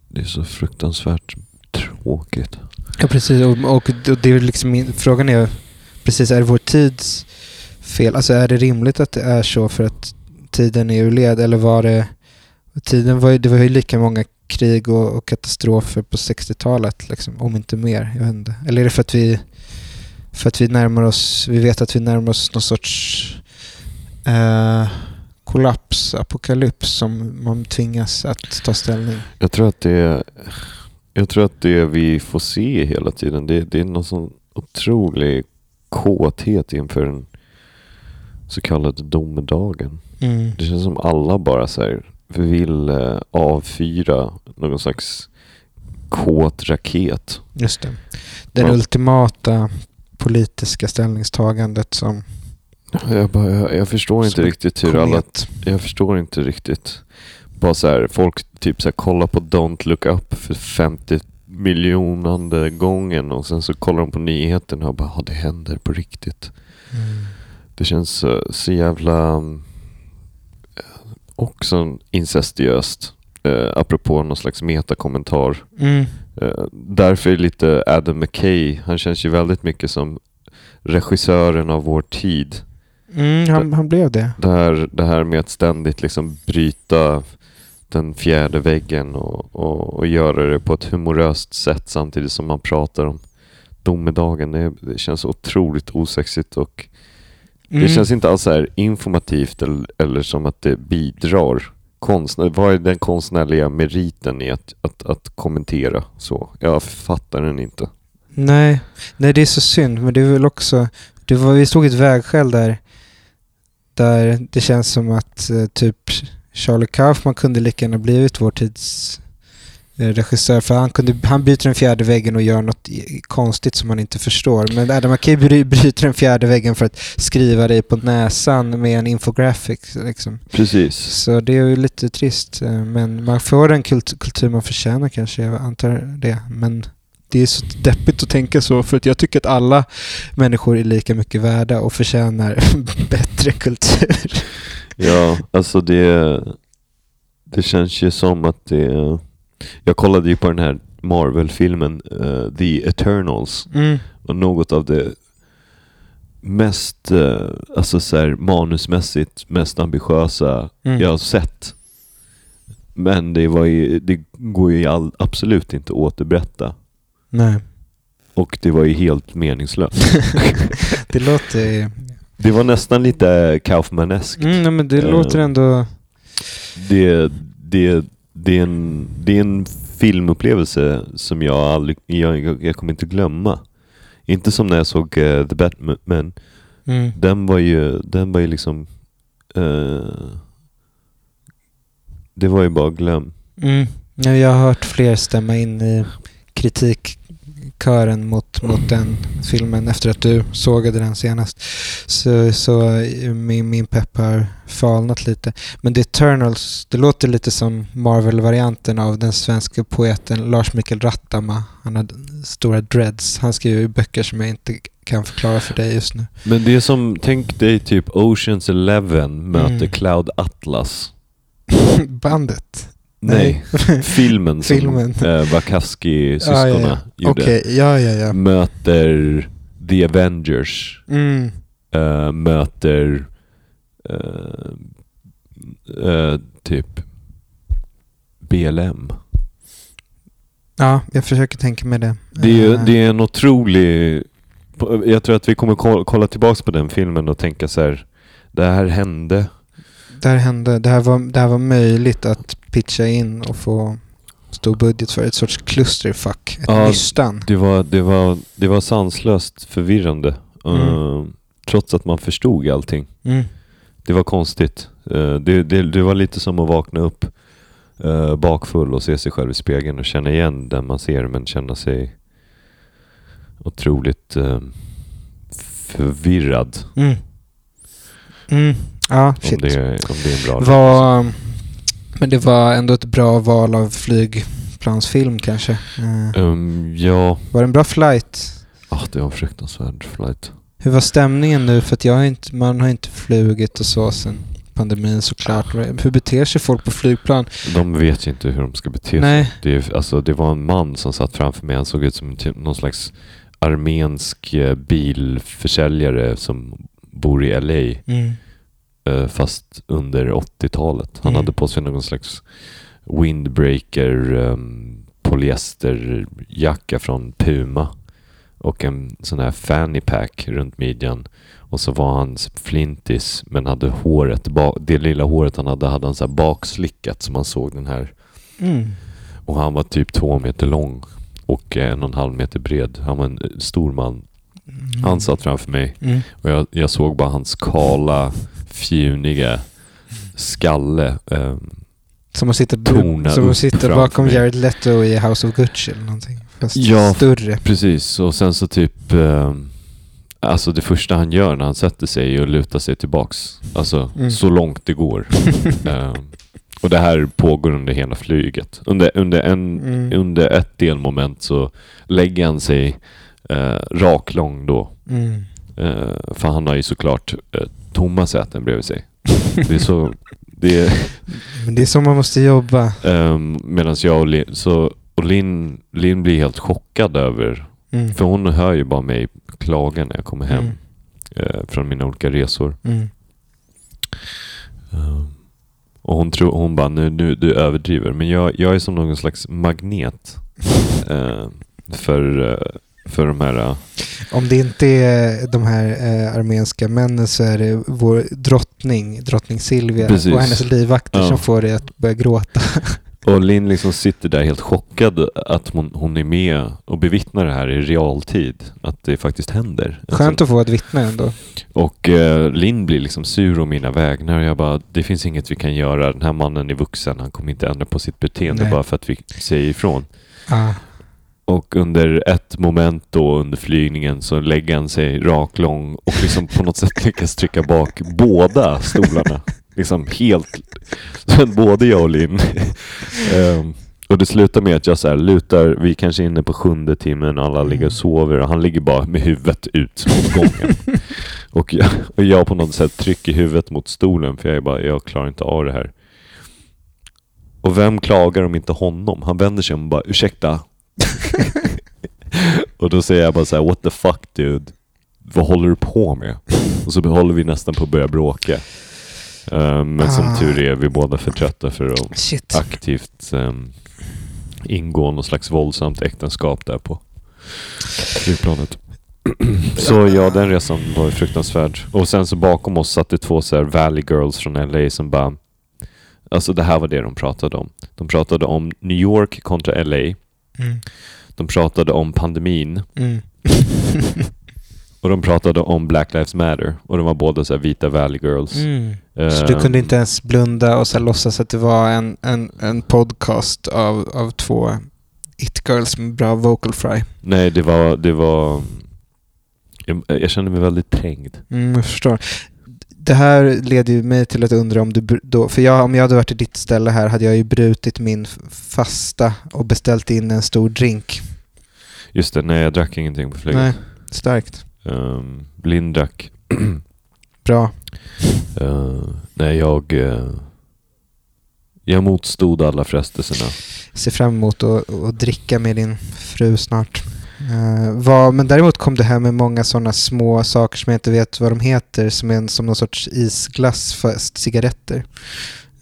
Det är så fruktansvärt tråkigt. Ja, precis. Och, och det är liksom, frågan är precis, är det vår tids fel? Alltså är det rimligt att det är så för att tiden är ur led? Eller var det... Tiden var ju, det var ju lika många krig och, och katastrofer på 60-talet, liksom, om inte mer. Jag vet inte. Eller är det för att vi för att vi närmar oss, vi vet att vi närmar oss någon sorts eh, kollaps, apokalyps som man tvingas att ta ställning. Jag tror att det. Jag tror att det vi får se hela tiden, det, det är någon sån otrolig kåthet inför den så kallade domedagen. Mm. Det känns som alla bara så här vill eh, avfyra någon slags kåt raket. Just det. Den Ja. ultimata politiska ställningstagandet som Jag, bara, jag, jag förstår inte riktigt hur alla... Jag förstår inte riktigt. Bara så här, folk typ så här, kollar på Don't Look Up för 50 miljonande gången och sen så kollar de på nyheterna och bara, ja det händer på riktigt. Mm. Det känns så, så jävla... mm, Också incestiöst. Eh, apropå någon slags metakommentar. Mm. Eh, därför är lite Adam McKay, han känns ju väldigt mycket som regissören av vår tid. Mm, han, han blev det. Det här, det här med att ständigt liksom bryta den fjärde väggen och, och, och göra det på ett humoröst sätt samtidigt som man pratar om domedagen. Det, det känns otroligt osexigt och Mm. det känns inte alls så här informativt eller, eller som att det bidrar. Konstnär, vad är den konstnärliga meriten i att, att, att kommentera så? Jag fattar den inte. Nej. Nej, det är så synd. Men det är väl också... Det var, vi stod i ett vägskäl där, där det känns som att eh, typ Charlie Kaufman kunde lika gärna blivit vår tids eh, regissör. För han, kunde, han byter den fjärde väggen och gör något konstigt som man inte förstår. Men Adam McKay bry- bryter den fjärde väggen för att skriva dig på näsan med en infographic. Liksom. Precis. Så det är ju lite trist. eh, Men man får den kult- kultur man förtjänar kanske, jag antar det. Men det är så deppigt att tänka så för att jag tycker att alla människor är lika mycket värda och förtjänar bättre kultur. Ja, alltså det, det känns ju som att det... Jag kollade ju på den här Marvel-filmen eh, The Eternals Mm. och något av det mest, uh, alltså så här, manusmässigt mest ambitiösa Mm. jag har sett. Men det, var ju, det går ju all, absolut inte att återberätta. Nej. Och det var ju helt meningslöst. det låter Det var nästan lite Kaufmaneskt. Mm, nej, men det Eh. låter ändå... Det, det, det, är en, det är en filmupplevelse som jag aldrig, jag, jag, kommer inte glömma. Inte som när jag såg eh, The Batman. Mm. Den var ju, den var ju liksom... eh, det var ju bara glöm. Mm. Ja, jag har hört fler stämma in i kritikkören mot, mot den filmen efter att du sågade den senast. Så, så eh, min, min pepp har falnat lite. Men The Eternals, det låter lite som Marvel-varianten av den svenska poeten Lars Mikael Rattama. Han har stora dreads. Han skriver ju böcker som jag inte kan förklara för dig just nu. Men det är som, tänk dig typ Oceans Eleven möter Mm. Cloud Atlas. Bandet? Nej, filmen som Filmen. eh, Wachowski-syskonen Ja, ja, ja. gjorde. Okej, ja, ja, ja. Möter The Avengers. Mm. eh, möter eh, eh, typ BLM. Ja, jag försöker tänka mig det. Det är, Eh, det är en otrolig... Jag tror att vi kommer ko- kolla tillbaka på den filmen och tänka så här. Det här hände. det här hände. Det här, var, det här var möjligt att pitcha in och få stor budget för. Ett sorts clusterfuck. Ett Ja, nystan. Det var, det var, det var sanslöst förvirrande. Mm. Eh, trots att man förstod allting. Mm. Det var konstigt. Eh, det, det, det var lite som att vakna upp uh, bakfull och se sig själv i spegeln och känna igen den man ser men känna sig otroligt förvirrad. Mm. Mm. Ja, Om shit. det, om det är en bra Var, men det var ändå ett bra val av flygplansfilm kanske. Um, ja, var det en bra flight? ah, det var en fruktansvärd flight. Hur var stämningen nu? För att jag har inte, man har inte flugit och så sen pandemin såklart. Hur beter sig folk på flygplan? De vet ju inte hur de ska bete sig. Nej. Det, är, alltså, det var en man som satt framför mig. Han såg ut som typ någon slags armensk eh, bilförsäljare som bor i LA. Mm. Eh, fast under 80-talet. Han Mm. hade på sig någon slags windbreaker um, polyesterjacka från Puma och en sån här fanny pack runt midjan. Och så var han flintis men hade håret, det lilla håret han hade, hade han så bakslickat så man såg den här. Mm. Och han var typ två meter lång och en och en halv meter bred. Han var en eh, stor man. Mm. Han satt framför mig Mm. och jag, jag såg bara hans kala, fjuniga skalle. ehm, Som att sitta, Torna som att sitta bakom. Jared Leto i House of Gucci eller någonting. Fast Ja. större. precis, och sen så typ... ehm, alltså det första han gör när han sätter sig är att luta sig tillbaks. Alltså Mm. så långt det går. Ehm, och det här pågår under hela flyget. Under, under, en, Mm. under ett delmoment så lägger han sig uh, raklång då. Mm. Eh, för han har ju såklart uh, tomma säten bredvid sig. Det är så... Det är, Men det är så man måste jobba. Um, Medan jag och Linn, så, och Linn, Linn blir helt chockad över, Mm. för hon hör ju bara mig klaga när jag kommer hem Mm. eh, från mina olika resor. Mm. Um, och hon tror, hon bara, nu, nu du överdriver. Men jag, jag är som någon slags magnet eh, för, eh, för de här... eh, Om det inte är de här eh, armenska männen så är det vår drottning, drottning Silvia Precis. och hennes livvakter Ja. som får dig att börja gråta. Och Linn liksom sitter där helt chockad att hon, hon är med och bevittnar det här i realtid. Att det faktiskt händer. Skönt att få ett vittne ändå. Och eh, Linn blir liksom sur om mina vägnar. Jag bara, det finns inget vi kan göra. Den här mannen är vuxen. Han kommer inte ändra på sitt beteende Nej. bara för att vi säger ifrån. Ah. Och under ett moment då under flygningen så lägger han sig raklång och liksom på något sätt lyckas trycka bak båda stolarna. Liksom helt... Både jag och Linn. Ehm, och det slutar med att jag så här lutar, vi är kanske inne på sjunde timmen och alla ligger och sover och han ligger bara med huvudet ut mot gången. och, jag, och jag på något sätt trycker huvudet mot stolen för jag är bara, jag klarar inte av det här. Och vem klagar om inte honom? Han vänder sig om och bara, ursäkta, och då säger jag bara så här: what the fuck dude? Vad håller du på med? Och så håller vi nästan på att börja bråka. Eh, men som Ah. tur är vi båda för trötta för att Shit. aktivt um, ingå något slags våldsamt äktenskap där på flygplanet. Så ja, den resan var fruktansvärd. Och sen så bakom oss satt det två så här Valley Girls från LA som bara... Alltså det här var det de pratade om. De pratade om New York kontra LA. Mm. De pratade om pandemin. Mm. Och de pratade om Black Lives Matter. Och de var båda så vita Valley Girls. Mm. Så du kunde Ehm, inte ens blunda och så låtsas att det var en, en, en podcast av, av två it-girls med bra vocal fry. Nej, det var... Det var jag, jag kände mig väldigt trängd. Mm, jag förstår. Det här leder ju mig till att undra om du då, för jag, om jag hade varit i ditt ställe här hade jag ju brutit min fasta och beställt in en stor drink. Just det, nej jag drack ingenting på flyget. Nej, starkt. Um, Linn drack. Bra. Eh, nej, jag... eh, jag motstod alla frestelserna. Ser fram emot att, att dricka med din fru snart. Eh, vad, men däremot kom du hem med många sådana små saker som jag inte vet vad de heter, som är en, som någon sorts isglass fast cigaretter.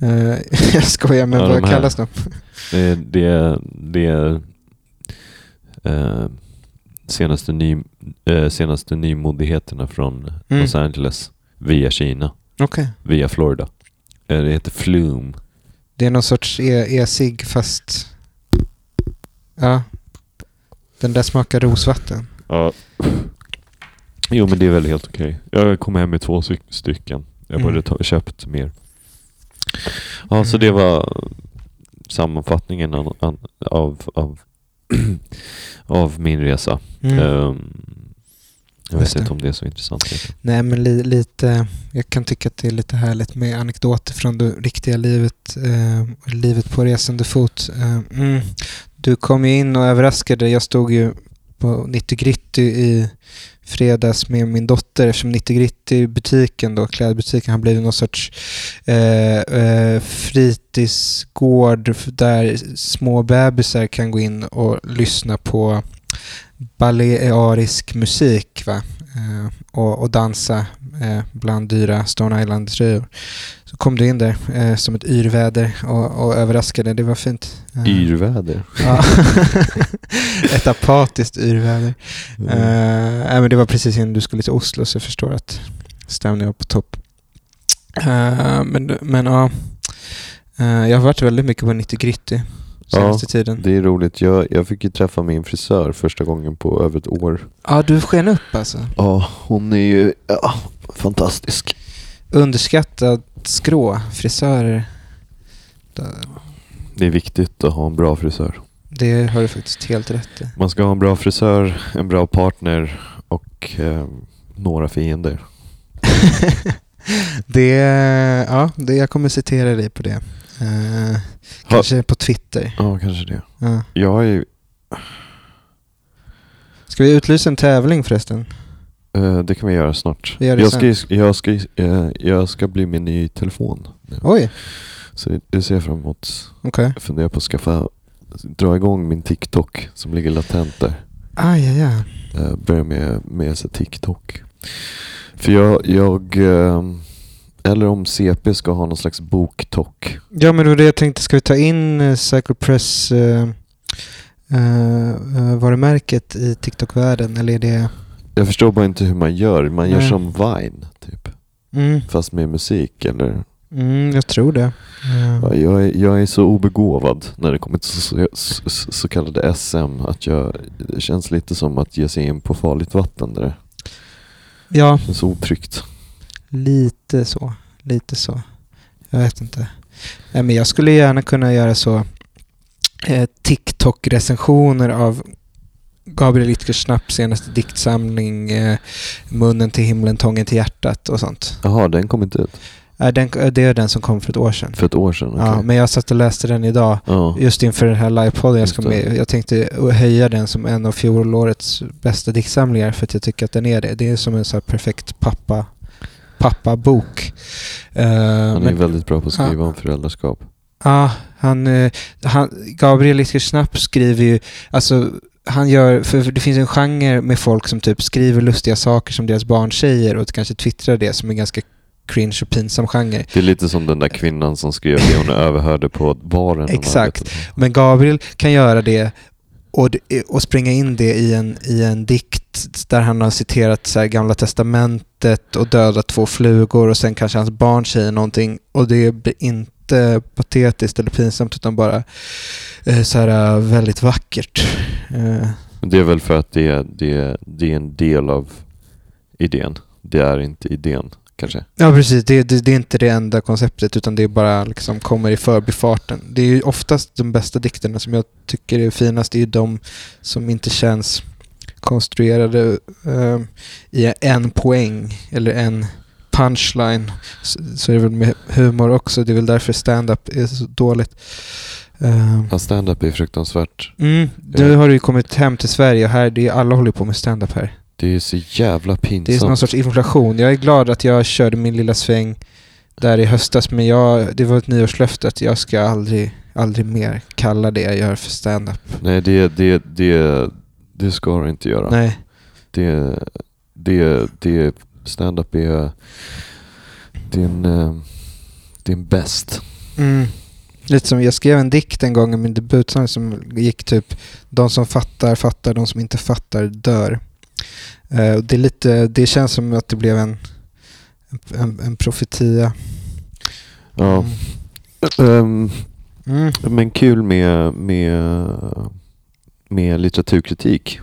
Eh, jag skojar, men Ja, vad de här. kallas de? Det, det, det är eh, senaste, ny, eh, senaste nymodigheterna från Mm. Los Angeles via Kina, Okej. via Florida. Eh, det heter Flume. Det är någon sorts e- e-cigg fast... Ja. Den där smakar rosvatten. Ja. Jo men det är väl helt okej. Jag kom hem med två styck- stycken. Jag Mm. borde ta, köpt mer. Ja, så Mm. det var sammanfattningen av, av, av, av min resa. Mm. Ehm, jag Just vet det. inte om det är så intressant. Nej, men li, lite... Jag kan tycka att det är lite härligt med anekdoter från det riktiga livet. Eh, livet på resande fot. Eh, mm. Du kom ju in och överraskade. Jag stod ju på 90 Gritty i fredags med min dotter eftersom 90 Gritty butiken då, klädbutiken har blivit någon sorts eh, eh, fritidsgård där små bebisar kan gå in och lyssna på balearisk musik va? Eh, och, och dansa eh, bland dyra Stone Island-tröjor. Så kom du in där eh, som ett yrväder och, och överraskade. Det var fint. Eh, Yrväder. Ja. ett apatiskt yrväder. Mm. Eh, nej, men det var precis innan du skulle till Oslo så jag förstår att stämningen var på topp. Eh, men, men ja, jag har varit väldigt mycket på 90 Gritty senaste tiden. Det är roligt. Jag, jag fick ju träffa min frisör första gången på över ett år. Ja, du sken upp alltså. Ja, hon är ju ja, fantastisk. Underskattad skrå, frisörer. Det är viktigt att ha en bra frisör. Det har du faktiskt helt rätt i. Man ska ha en bra frisör, en bra partner och eh, några fiender. det, ja, det, jag kommer citera dig på det. Eh, kanske på Twitter. Ja, kanske det. Ja. Jag är ju, Ska vi utlysa en tävling förresten? Eh, det kan vi göra snart. Vi gör jag, ska, jag, ska, eh, jag ska bli min ny telefon. nu. Oj, Så det, ser jag fram emot. okej. Jag funderar på att skaffa, dra igång min TikTok som ligger latent där. Aj, aj. Eh, börja med, med så TikTok. För jag, jag eh, eller om CP ska ha någon slags boktok. Ja, men det var det jag tänkte. Ska vi ta in uh, Cycle Press uh, varumärket i TikTok-världen? Eller är det... Jag förstår bara inte hur man gör. Man gör Nej. som Vine, typ. Mm, Fast med musik eller? mm, jag tror det. Eh, Ja, jag, är, jag är så obegåvad när det kommer till så, så, så, kallade SM att jag, det känns lite som att ge sig in på farligt vatten där det ja, känns otryggt. lite så. Lite så. Jag vet inte. Nej, men jag skulle gärna kunna göra så. Eh, TikTok-recensioner av Gabriel Ytkers Snapps senaste diktsamling eh, Munnen till himlen, tången till hjärtat och sånt. Jaha, den kom inte ut Eh, den, det är den som kom för ett år sedan. för ett år sedan? Ja, okej. men jag satt och läste den idag. ja. Just inför den här livepodden jag ska med. Jag tänkte höja den som en av fjolårets bästa diktsamlingar för att jag tycker att den är det. Det är som en så perfekt pappa pappabok. Uh, Han är men, väldigt bra på att skriva Ja. om föräldraskap. ja, han, eh, han, Gabriel Isker Snapp skriver ju, alltså han gör, för det finns en genre med folk som typ skriver lustiga saker som deras barn säger och kanske twittrar det som är ganska cringe och pinsam genre. Det är lite som den där kvinnan som skrev det hon överhörde på baren. Exakt. Men Gabriel kan göra det och, och springa in det i en, i en dikt där han har citerat så här Gamla Testamentet och dödat två flugor och sen kanske hans barn säger någonting och det blir inte patetiskt eller pinsamt utan bara eh, så här väldigt vackert. Eh, Det är väl för att det, det, det är en del av idén. Det är inte idén, kanske. Ja, precis. Det, det, det är inte det enda konceptet utan det är bara liksom kommer i förbifarten. Det är ju oftast de bästa dikterna som jag tycker är finast. Det är ju de som inte känns konstruerade eh, i en poäng eller en punchline. Så, så är det väl med humor också. Det är väl därför stand-up är så dåligt. Eh, Ja, stand-up är fruktansvärt. mm, nu har du ju kommit hem till Sverige och här, det är, alla håller på med stand-up här. Det är så jävla pinsamt. Det är någon sorts inflation. Jag är glad att jag körde min lilla sväng där i höstas, men jag, det var ett nyårslöfte att jag ska aldrig, aldrig mer kalla det jag gör för stand-up. Nej, det, det, det, det ska du inte göra. Nej. Det, det, det, stand-up är, eh, är en bäst. Mm. Lite som jag skrev en dikt en gång i min debutsång som gick typ De som fattar fattar, de som inte fattar dör. Eh, det, är lite, det känns som att det blev en, en, en profetia. Ja. Ehm, Mm. men kul med, med, med litteraturkritik.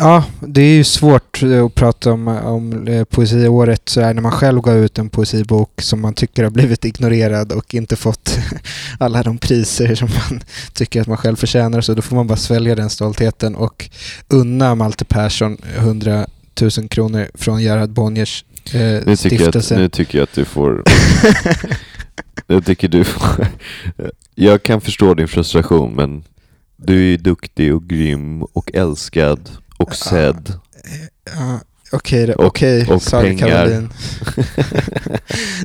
Ja, det är ju svårt eh, att prata om, om eh, poesiåret så här, när man själv gav ut en poesibok som man tycker har blivit ignorerad och inte fått alla de priser som man tycker att man själv förtjänar. Så då får man bara svälja den stoltheten och unna Malte Persson 100 000 kronor från Gerhard Bonniers eh, Nu jag att, stiftelse. nu tycker jag att du får... jag tycker du får... Jag kan förstå din frustration men du är duktig och grym och älskad och sedd. Ja, Okej, okej, pengar. Karolin.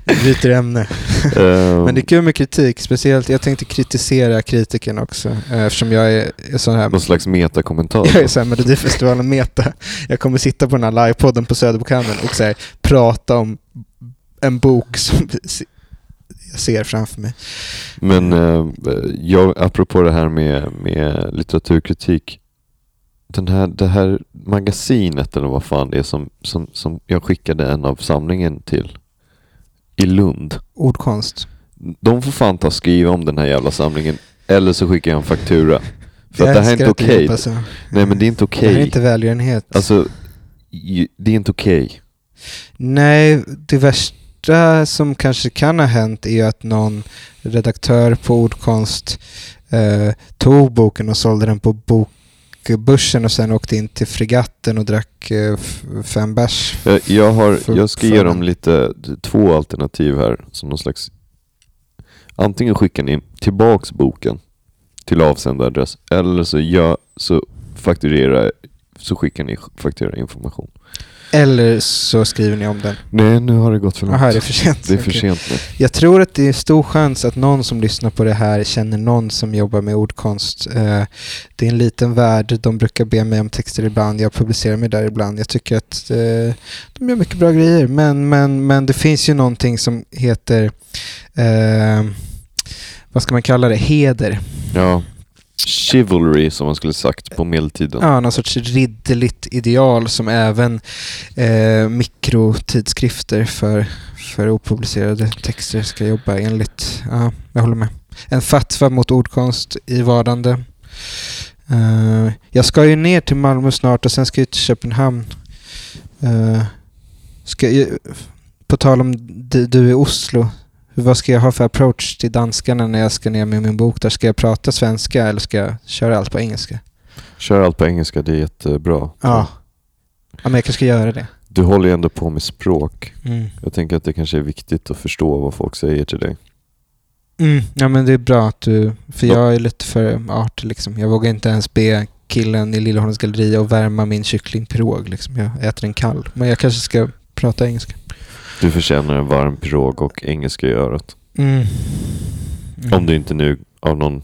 Byter ämne. Ehm, Men det är kul med kritik, speciellt jag tänkte kritisera kritiken också eh, eftersom jag är, är sån här Någon slags metakommentar. jag är såhär Melodifestivalen meta. Jag kommer sitta på den här livepodden på Söderbokhandeln och så här, prata om en bok som jag ser framför mig. Men eh, jag, apropå det här med, med litteraturkritik. Den här, det här magasinet eller vad fan det är som, som, som jag skickade en av samlingen till i Lund. Ordkonst. De får fan ta och skriva om den här jävla samlingen. Eller så skickar jag en faktura. För att det här är inte okej. så. Nej men det är inte Det här är okej. inte välgörenhet. Alltså, det är inte okej. Nej, det värsta som kanske kan ha hänt är att någon redaktör på Ordkonst eh, tog boken och sålde den på bokbörsen och sen åkte in till fregatten och drack eh, fem bärs. Jag, jag, har, jag ska ge dem lite, två alternativ här. Som någon slags... Antingen skickar ni tillbaks boken till avsändaradress. Eller så, jag, så fakturerar så skickar ni fakturera information. Eller så skriver ni om den. Nej, nu har det gått för långt. Jaha, är det för sent? Det är för sent nu. Jag tror att det är stor chans att någon som lyssnar på det här känner någon som jobbar med ordkonst. Eh, det är en liten värld. De brukar be mig om texter ibland. Jag publicerar mig där ibland. Jag tycker att eh, de gör mycket bra grejer. Men, men, men det finns ju någonting som heter, eh, vad ska man kalla det, heder. Ja. Chivalry som man skulle sagt på medeltiden. Ja, någon sorts ridderligt ideal som även eh, mikrotidskrifter för, för opublicerade texter ska jobba enligt. Ja, jag håller med. En fatwa mot ordkonst i vardande. Eh, jag ska ju ner till Malmö snart och sen ska jag till Köpenhamn. Eh, ska jag, på tal om du, du i Oslo. Vad ska jag ha för approach till danskarna när jag ska ner med min bok? Där ska jag prata svenska eller ska jag köra allt på engelska? Kör allt på engelska, det är jättebra. Ja. ja men jag kanske ska göra det. Du håller ju ändå på med språk. Mm. Jag tänker att det kanske är viktigt att förstå vad folk säger till dig. Mm. Ja men det är bra att du, för jag är lite för artig liksom. Jag vågar inte ens be killen i Lillehornets galleria att värma min kycklingpirog liksom. Jag äter den kall. Men jag kanske ska prata engelska. Du förtjänar en varm pirog och engelska i örat. Mm. Mm. Om du inte nu av någon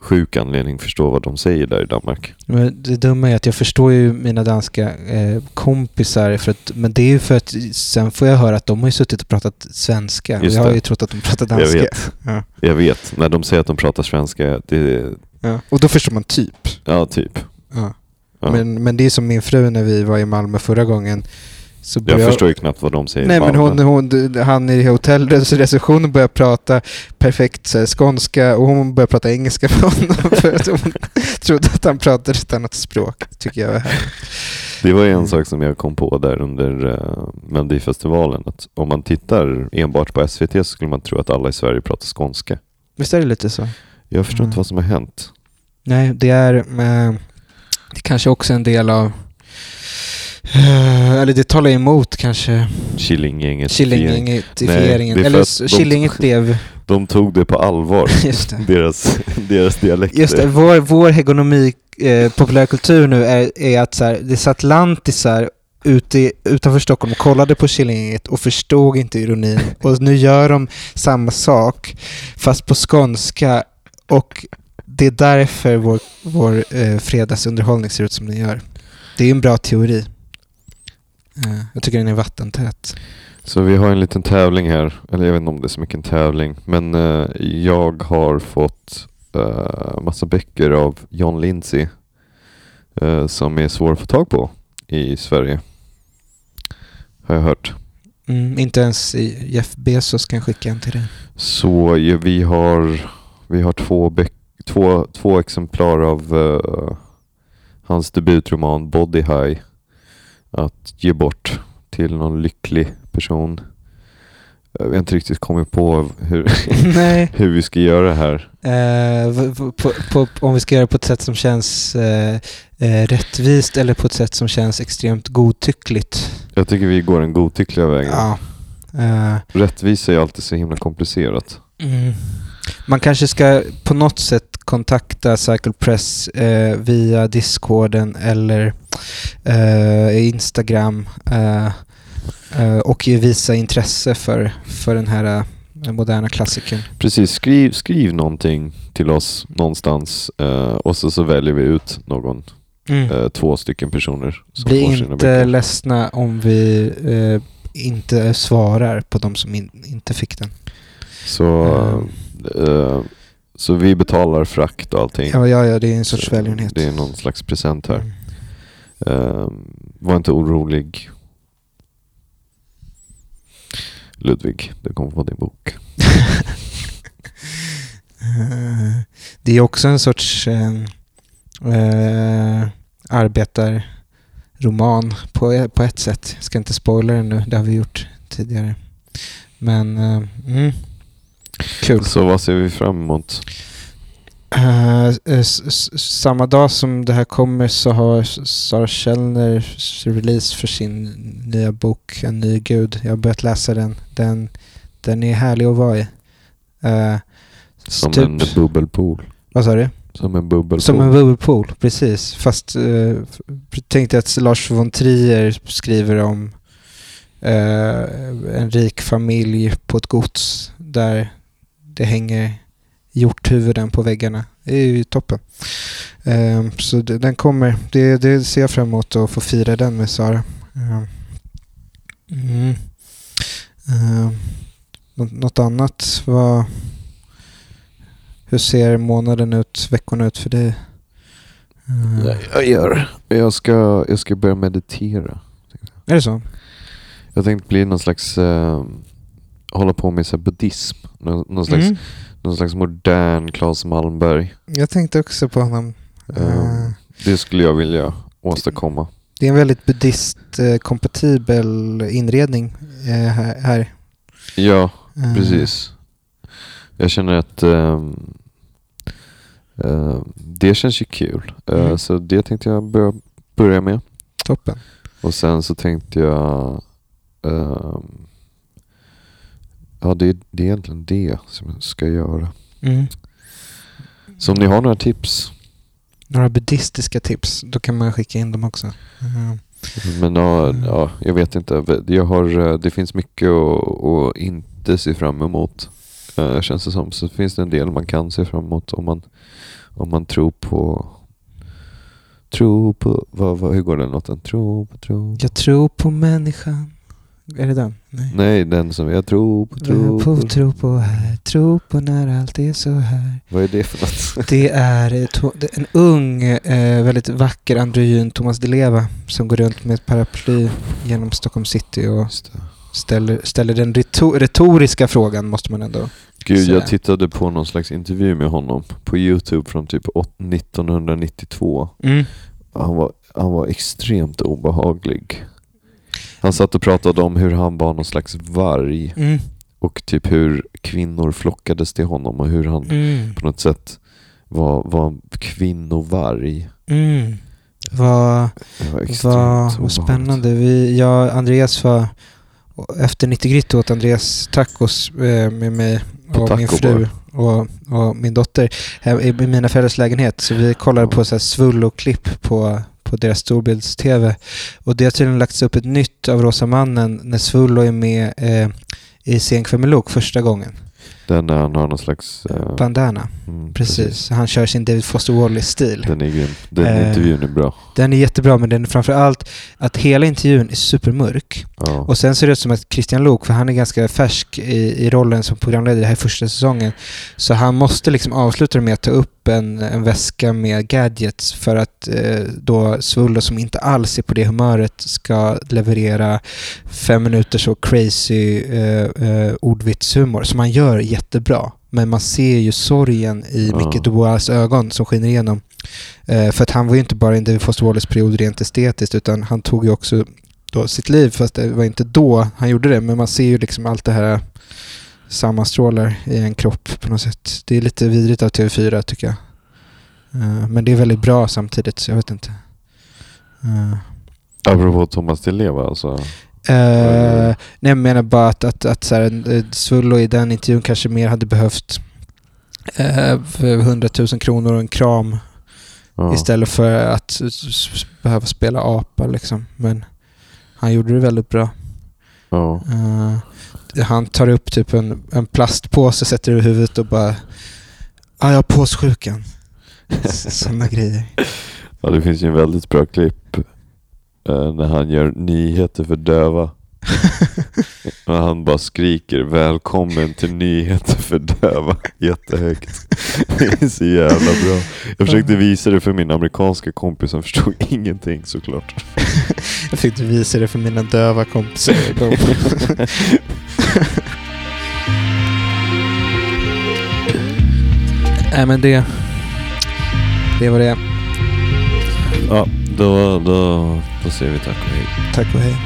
sjuk anledning förstår vad de säger där i Danmark. Men det dumma är att jag förstår ju mina danska eh, kompisar, för att, men det är ju för att sen får jag höra att de har ju suttit och pratat svenska. Och jag har det. ju trott att de pratar Jag danska. vet. Ja. Jag vet, när de säger att de pratar svenska, det, Ja. Och då förstår man typ. Ja, typ. Ja. Men, men det är som min fru när vi var i Malmö förra gången. Så jag började- förstår ju knappt vad de säger. Nej men hon, hon, han i hotellreceptionen började prata perfekt så här, skånska och hon började prata engelska med honom för att hon trodde att han pratade ett annat språk. tycker jag. Det var en sak som jag kom på där under uh, Melodifestivalen. Att om man tittar enbart på SVT så skulle man tro att alla i Sverige pratar skånska. Visst är det lite så? Jag förstår Mm. inte vad som har hänt. Nej, det är, eh, det är kanske också en del av eller det talar emot kanske Killinggänget. Killinggänget-ifieringen. Eller Killinget blev... De tog det på allvar. Just det. deras, deras dialekter. Just det, vår, vår hegemonik, eh, populärkultur nu är, är att så här, det satt lantisar ute utanför Stockholm och kollade på Killinggänget och förstod inte ironin. Och nu gör de samma sak, fast på skånska. Och det är därför vår, vår eh, fredagsunderhållning ser ut som den gör. Det är en bra teori. Eh, jag tycker den är vattentät. Så vi har en liten tävling här. Eller jag vet inte om det är så mycket en tävling. Men eh, jag har fått uh, massa böcker av John Lindsay. eh, som är svåra att få tag på i Sverige. Har jag hört. Mm, inte ens i- Jeff Bezos kan skicka en till dig. Så ja, vi har, vi har två, två, två exemplar av eh, hans debutroman Body High att ge bort till någon lycklig person. Jag har inte riktigt kommit på hur, hur vi ska göra det här. Eh, på, på, om vi ska göra det på ett sätt som känns eh, eh, rättvist eller på ett sätt som känns extremt godtyckligt. Jag tycker vi går den godtyckliga vägen. Ja. Eh, Rättvisa är alltid så himla komplicerat. mm. Man kanske ska på något sätt kontakta Cycle Press eh, via Discorden eller eh, Instagram eh, eh, och visa intresse för, för den här eh, moderna klassikern. Precis, skriv, skriv någonting till oss någonstans och så, så väljer vi ut någon, Mm. två stycken personer som Bli inte ledsna om vi eh, inte svarar på de som in, inte fick den. Så, eh, så vi betalar frakt och allting. Ja, ja, ja det är en sorts välgörenhet. Det är någon slags present här. Mm. Eh, var inte orolig. Ludvig, det kommer få din bok. Eh, det är också en sorts eh, eh, arbetarroman på, på ett sätt. Jag ska inte spoila den nu, det har vi gjort tidigare. Men eh, mm, kul. Så vad ser vi fram emot? S- s- samma dag som det här kommer så har Sara Källner release för sin nya bok En ny gud. Jag har börjat läsa den. Den, den är härlig att vara i. Eh, Som typ- en bubbelpool. Vad sa du? Som en bubbelpool. Som en bubbelpool, precis. Fast uh, tänkte att Lars von Trier skriver om eh, en rik familj på ett gods där det hänger hjorthuvuden på väggarna. Det är ju toppen. Eh, så det, den kommer. Det, det ser jag fram emot att få fira den med Sara. Eh, mm. Nå- något annat? Vad, hur ser månaden ut, veckorna ut för dig? Ja, jag gör. Jag ska, jag ska börja meditera. Är det så? Jag tänkte bli någon slags, eh, hålla på med så här buddhism. Någon, någon, slags, Mm. någon slags modern Claes Malmberg. Jag tänkte också på honom. Eh, det skulle jag vilja åstadkomma. det är en väldigt buddhist-kompatibel inredning eh, här. här. Ja, precis. Jag känner att ehm, ehm, det känns ju kul. Eh, Mm. Så det tänkte jag börja, börja med. Toppen. Och sen så tänkte jag ehm, Ja, det, det är egentligen det som jag ska göra. Mm. Så om ni har några tips. Några buddhistiska tips, då kan man skicka in dem också. Eh, Men ja, Mm. ja, jag vet inte. Jag har, eh, det finns mycket att, att inte se fram emot. eh, Känns det som. Så finns det en del man kan se fram emot om man, om man tror på... Tro på... Vad, vad, hur går den låten? Tro på tro. Jag tror på människan. Är det den? Nej. Nej, den som jag tror på, tror på, på. tro på här, tro på när allt är så här. Vad är det för något? Det är eh, det är en ung, eh, väldigt vacker androgyn Thomas Di Leva som går runt med ett paraply genom Stockholm city och ställer, ställer den retor- retoriska frågan, måste man ändå Gud, säga. jag tittade på någon slags intervju med honom på Youtube från typ åt- 1992. Mm. Han var, han var extremt obehaglig. Han satt och pratade om hur han var någon slags varg Mm. och typ hur kvinnor flockades till honom och hur han Mm. på något sätt var, var en kvinnovarg. Mm. Vad, vad, vad spännande. Vi, jag och Andreas var, efter 90 Gritty åt Andreas tacos eh, med mig och min fru och, och min dotter i mina föräldrars lägenhet. Så vi kollade på så här svullo-klipp på, på deras storbilds-tv. Och det har tydligen lagts upp ett nytt av Rosa mannen när Svullo är med eh, i Sen med Luke första gången. Den när han har någon slags... eh, Bandana, mm, precis. Han kör sin David Foster Wallace-stil. Den är grym. Den Eh, intervjun är bra. Den är jättebra, men den är framför allt att hela intervjun är supermörk. Ja. Och sen ser det ut som att Christian Luuk, för han är ganska färsk i, i rollen som programledare här första säsongen, så han måste liksom avsluta med att ta upp en, en väska med gadgets för att eh, då Svullo, som inte alls är på det humöret, ska leverera fem minuter så crazy eh, eh, ordvitshumor som han gör jättebra. Men man ser ju sorgen i Ja. Micke Dubois ögon som skiner igenom. Eh, för att han var ju inte bara i David Foster Wallace-period rent estetiskt, utan han tog ju också då sitt liv, fast det var inte då han gjorde det. Men man ser ju liksom allt det här sammanstrålar i en kropp på något sätt. Det är lite vidrigt av TV4 tycker jag. Eh, men det är väldigt bra samtidigt, så jag vet inte. Eh, Apropå Thomas Di Leva alltså. Eh, nej, jag menar bara att, att, att så här, Svullo i den intervjun kanske mer hade behövt eh, för 100 000 kronor och en kram Ja. istället för att behöva spela apa liksom. Men han gjorde det väldigt bra. Ja. Han tar upp typ en, en plastpåse, sätter över huvudet och bara ah, jag har påssjukan. Sådana grejer. ja, det finns ju en väldigt bra klipp eh, när han gör nyheter för döva. Och han bara skriker välkommen till nyheter för döva jättehögt. Det är så jävla bra. Jag försökte visa det för min amerikanska kompis som förstod ingenting såklart. Jag fick visa det för mina döva kompisar. Nej men det... Det var det. Ja, då, då, då säger vi tack och hej. Tack och hej.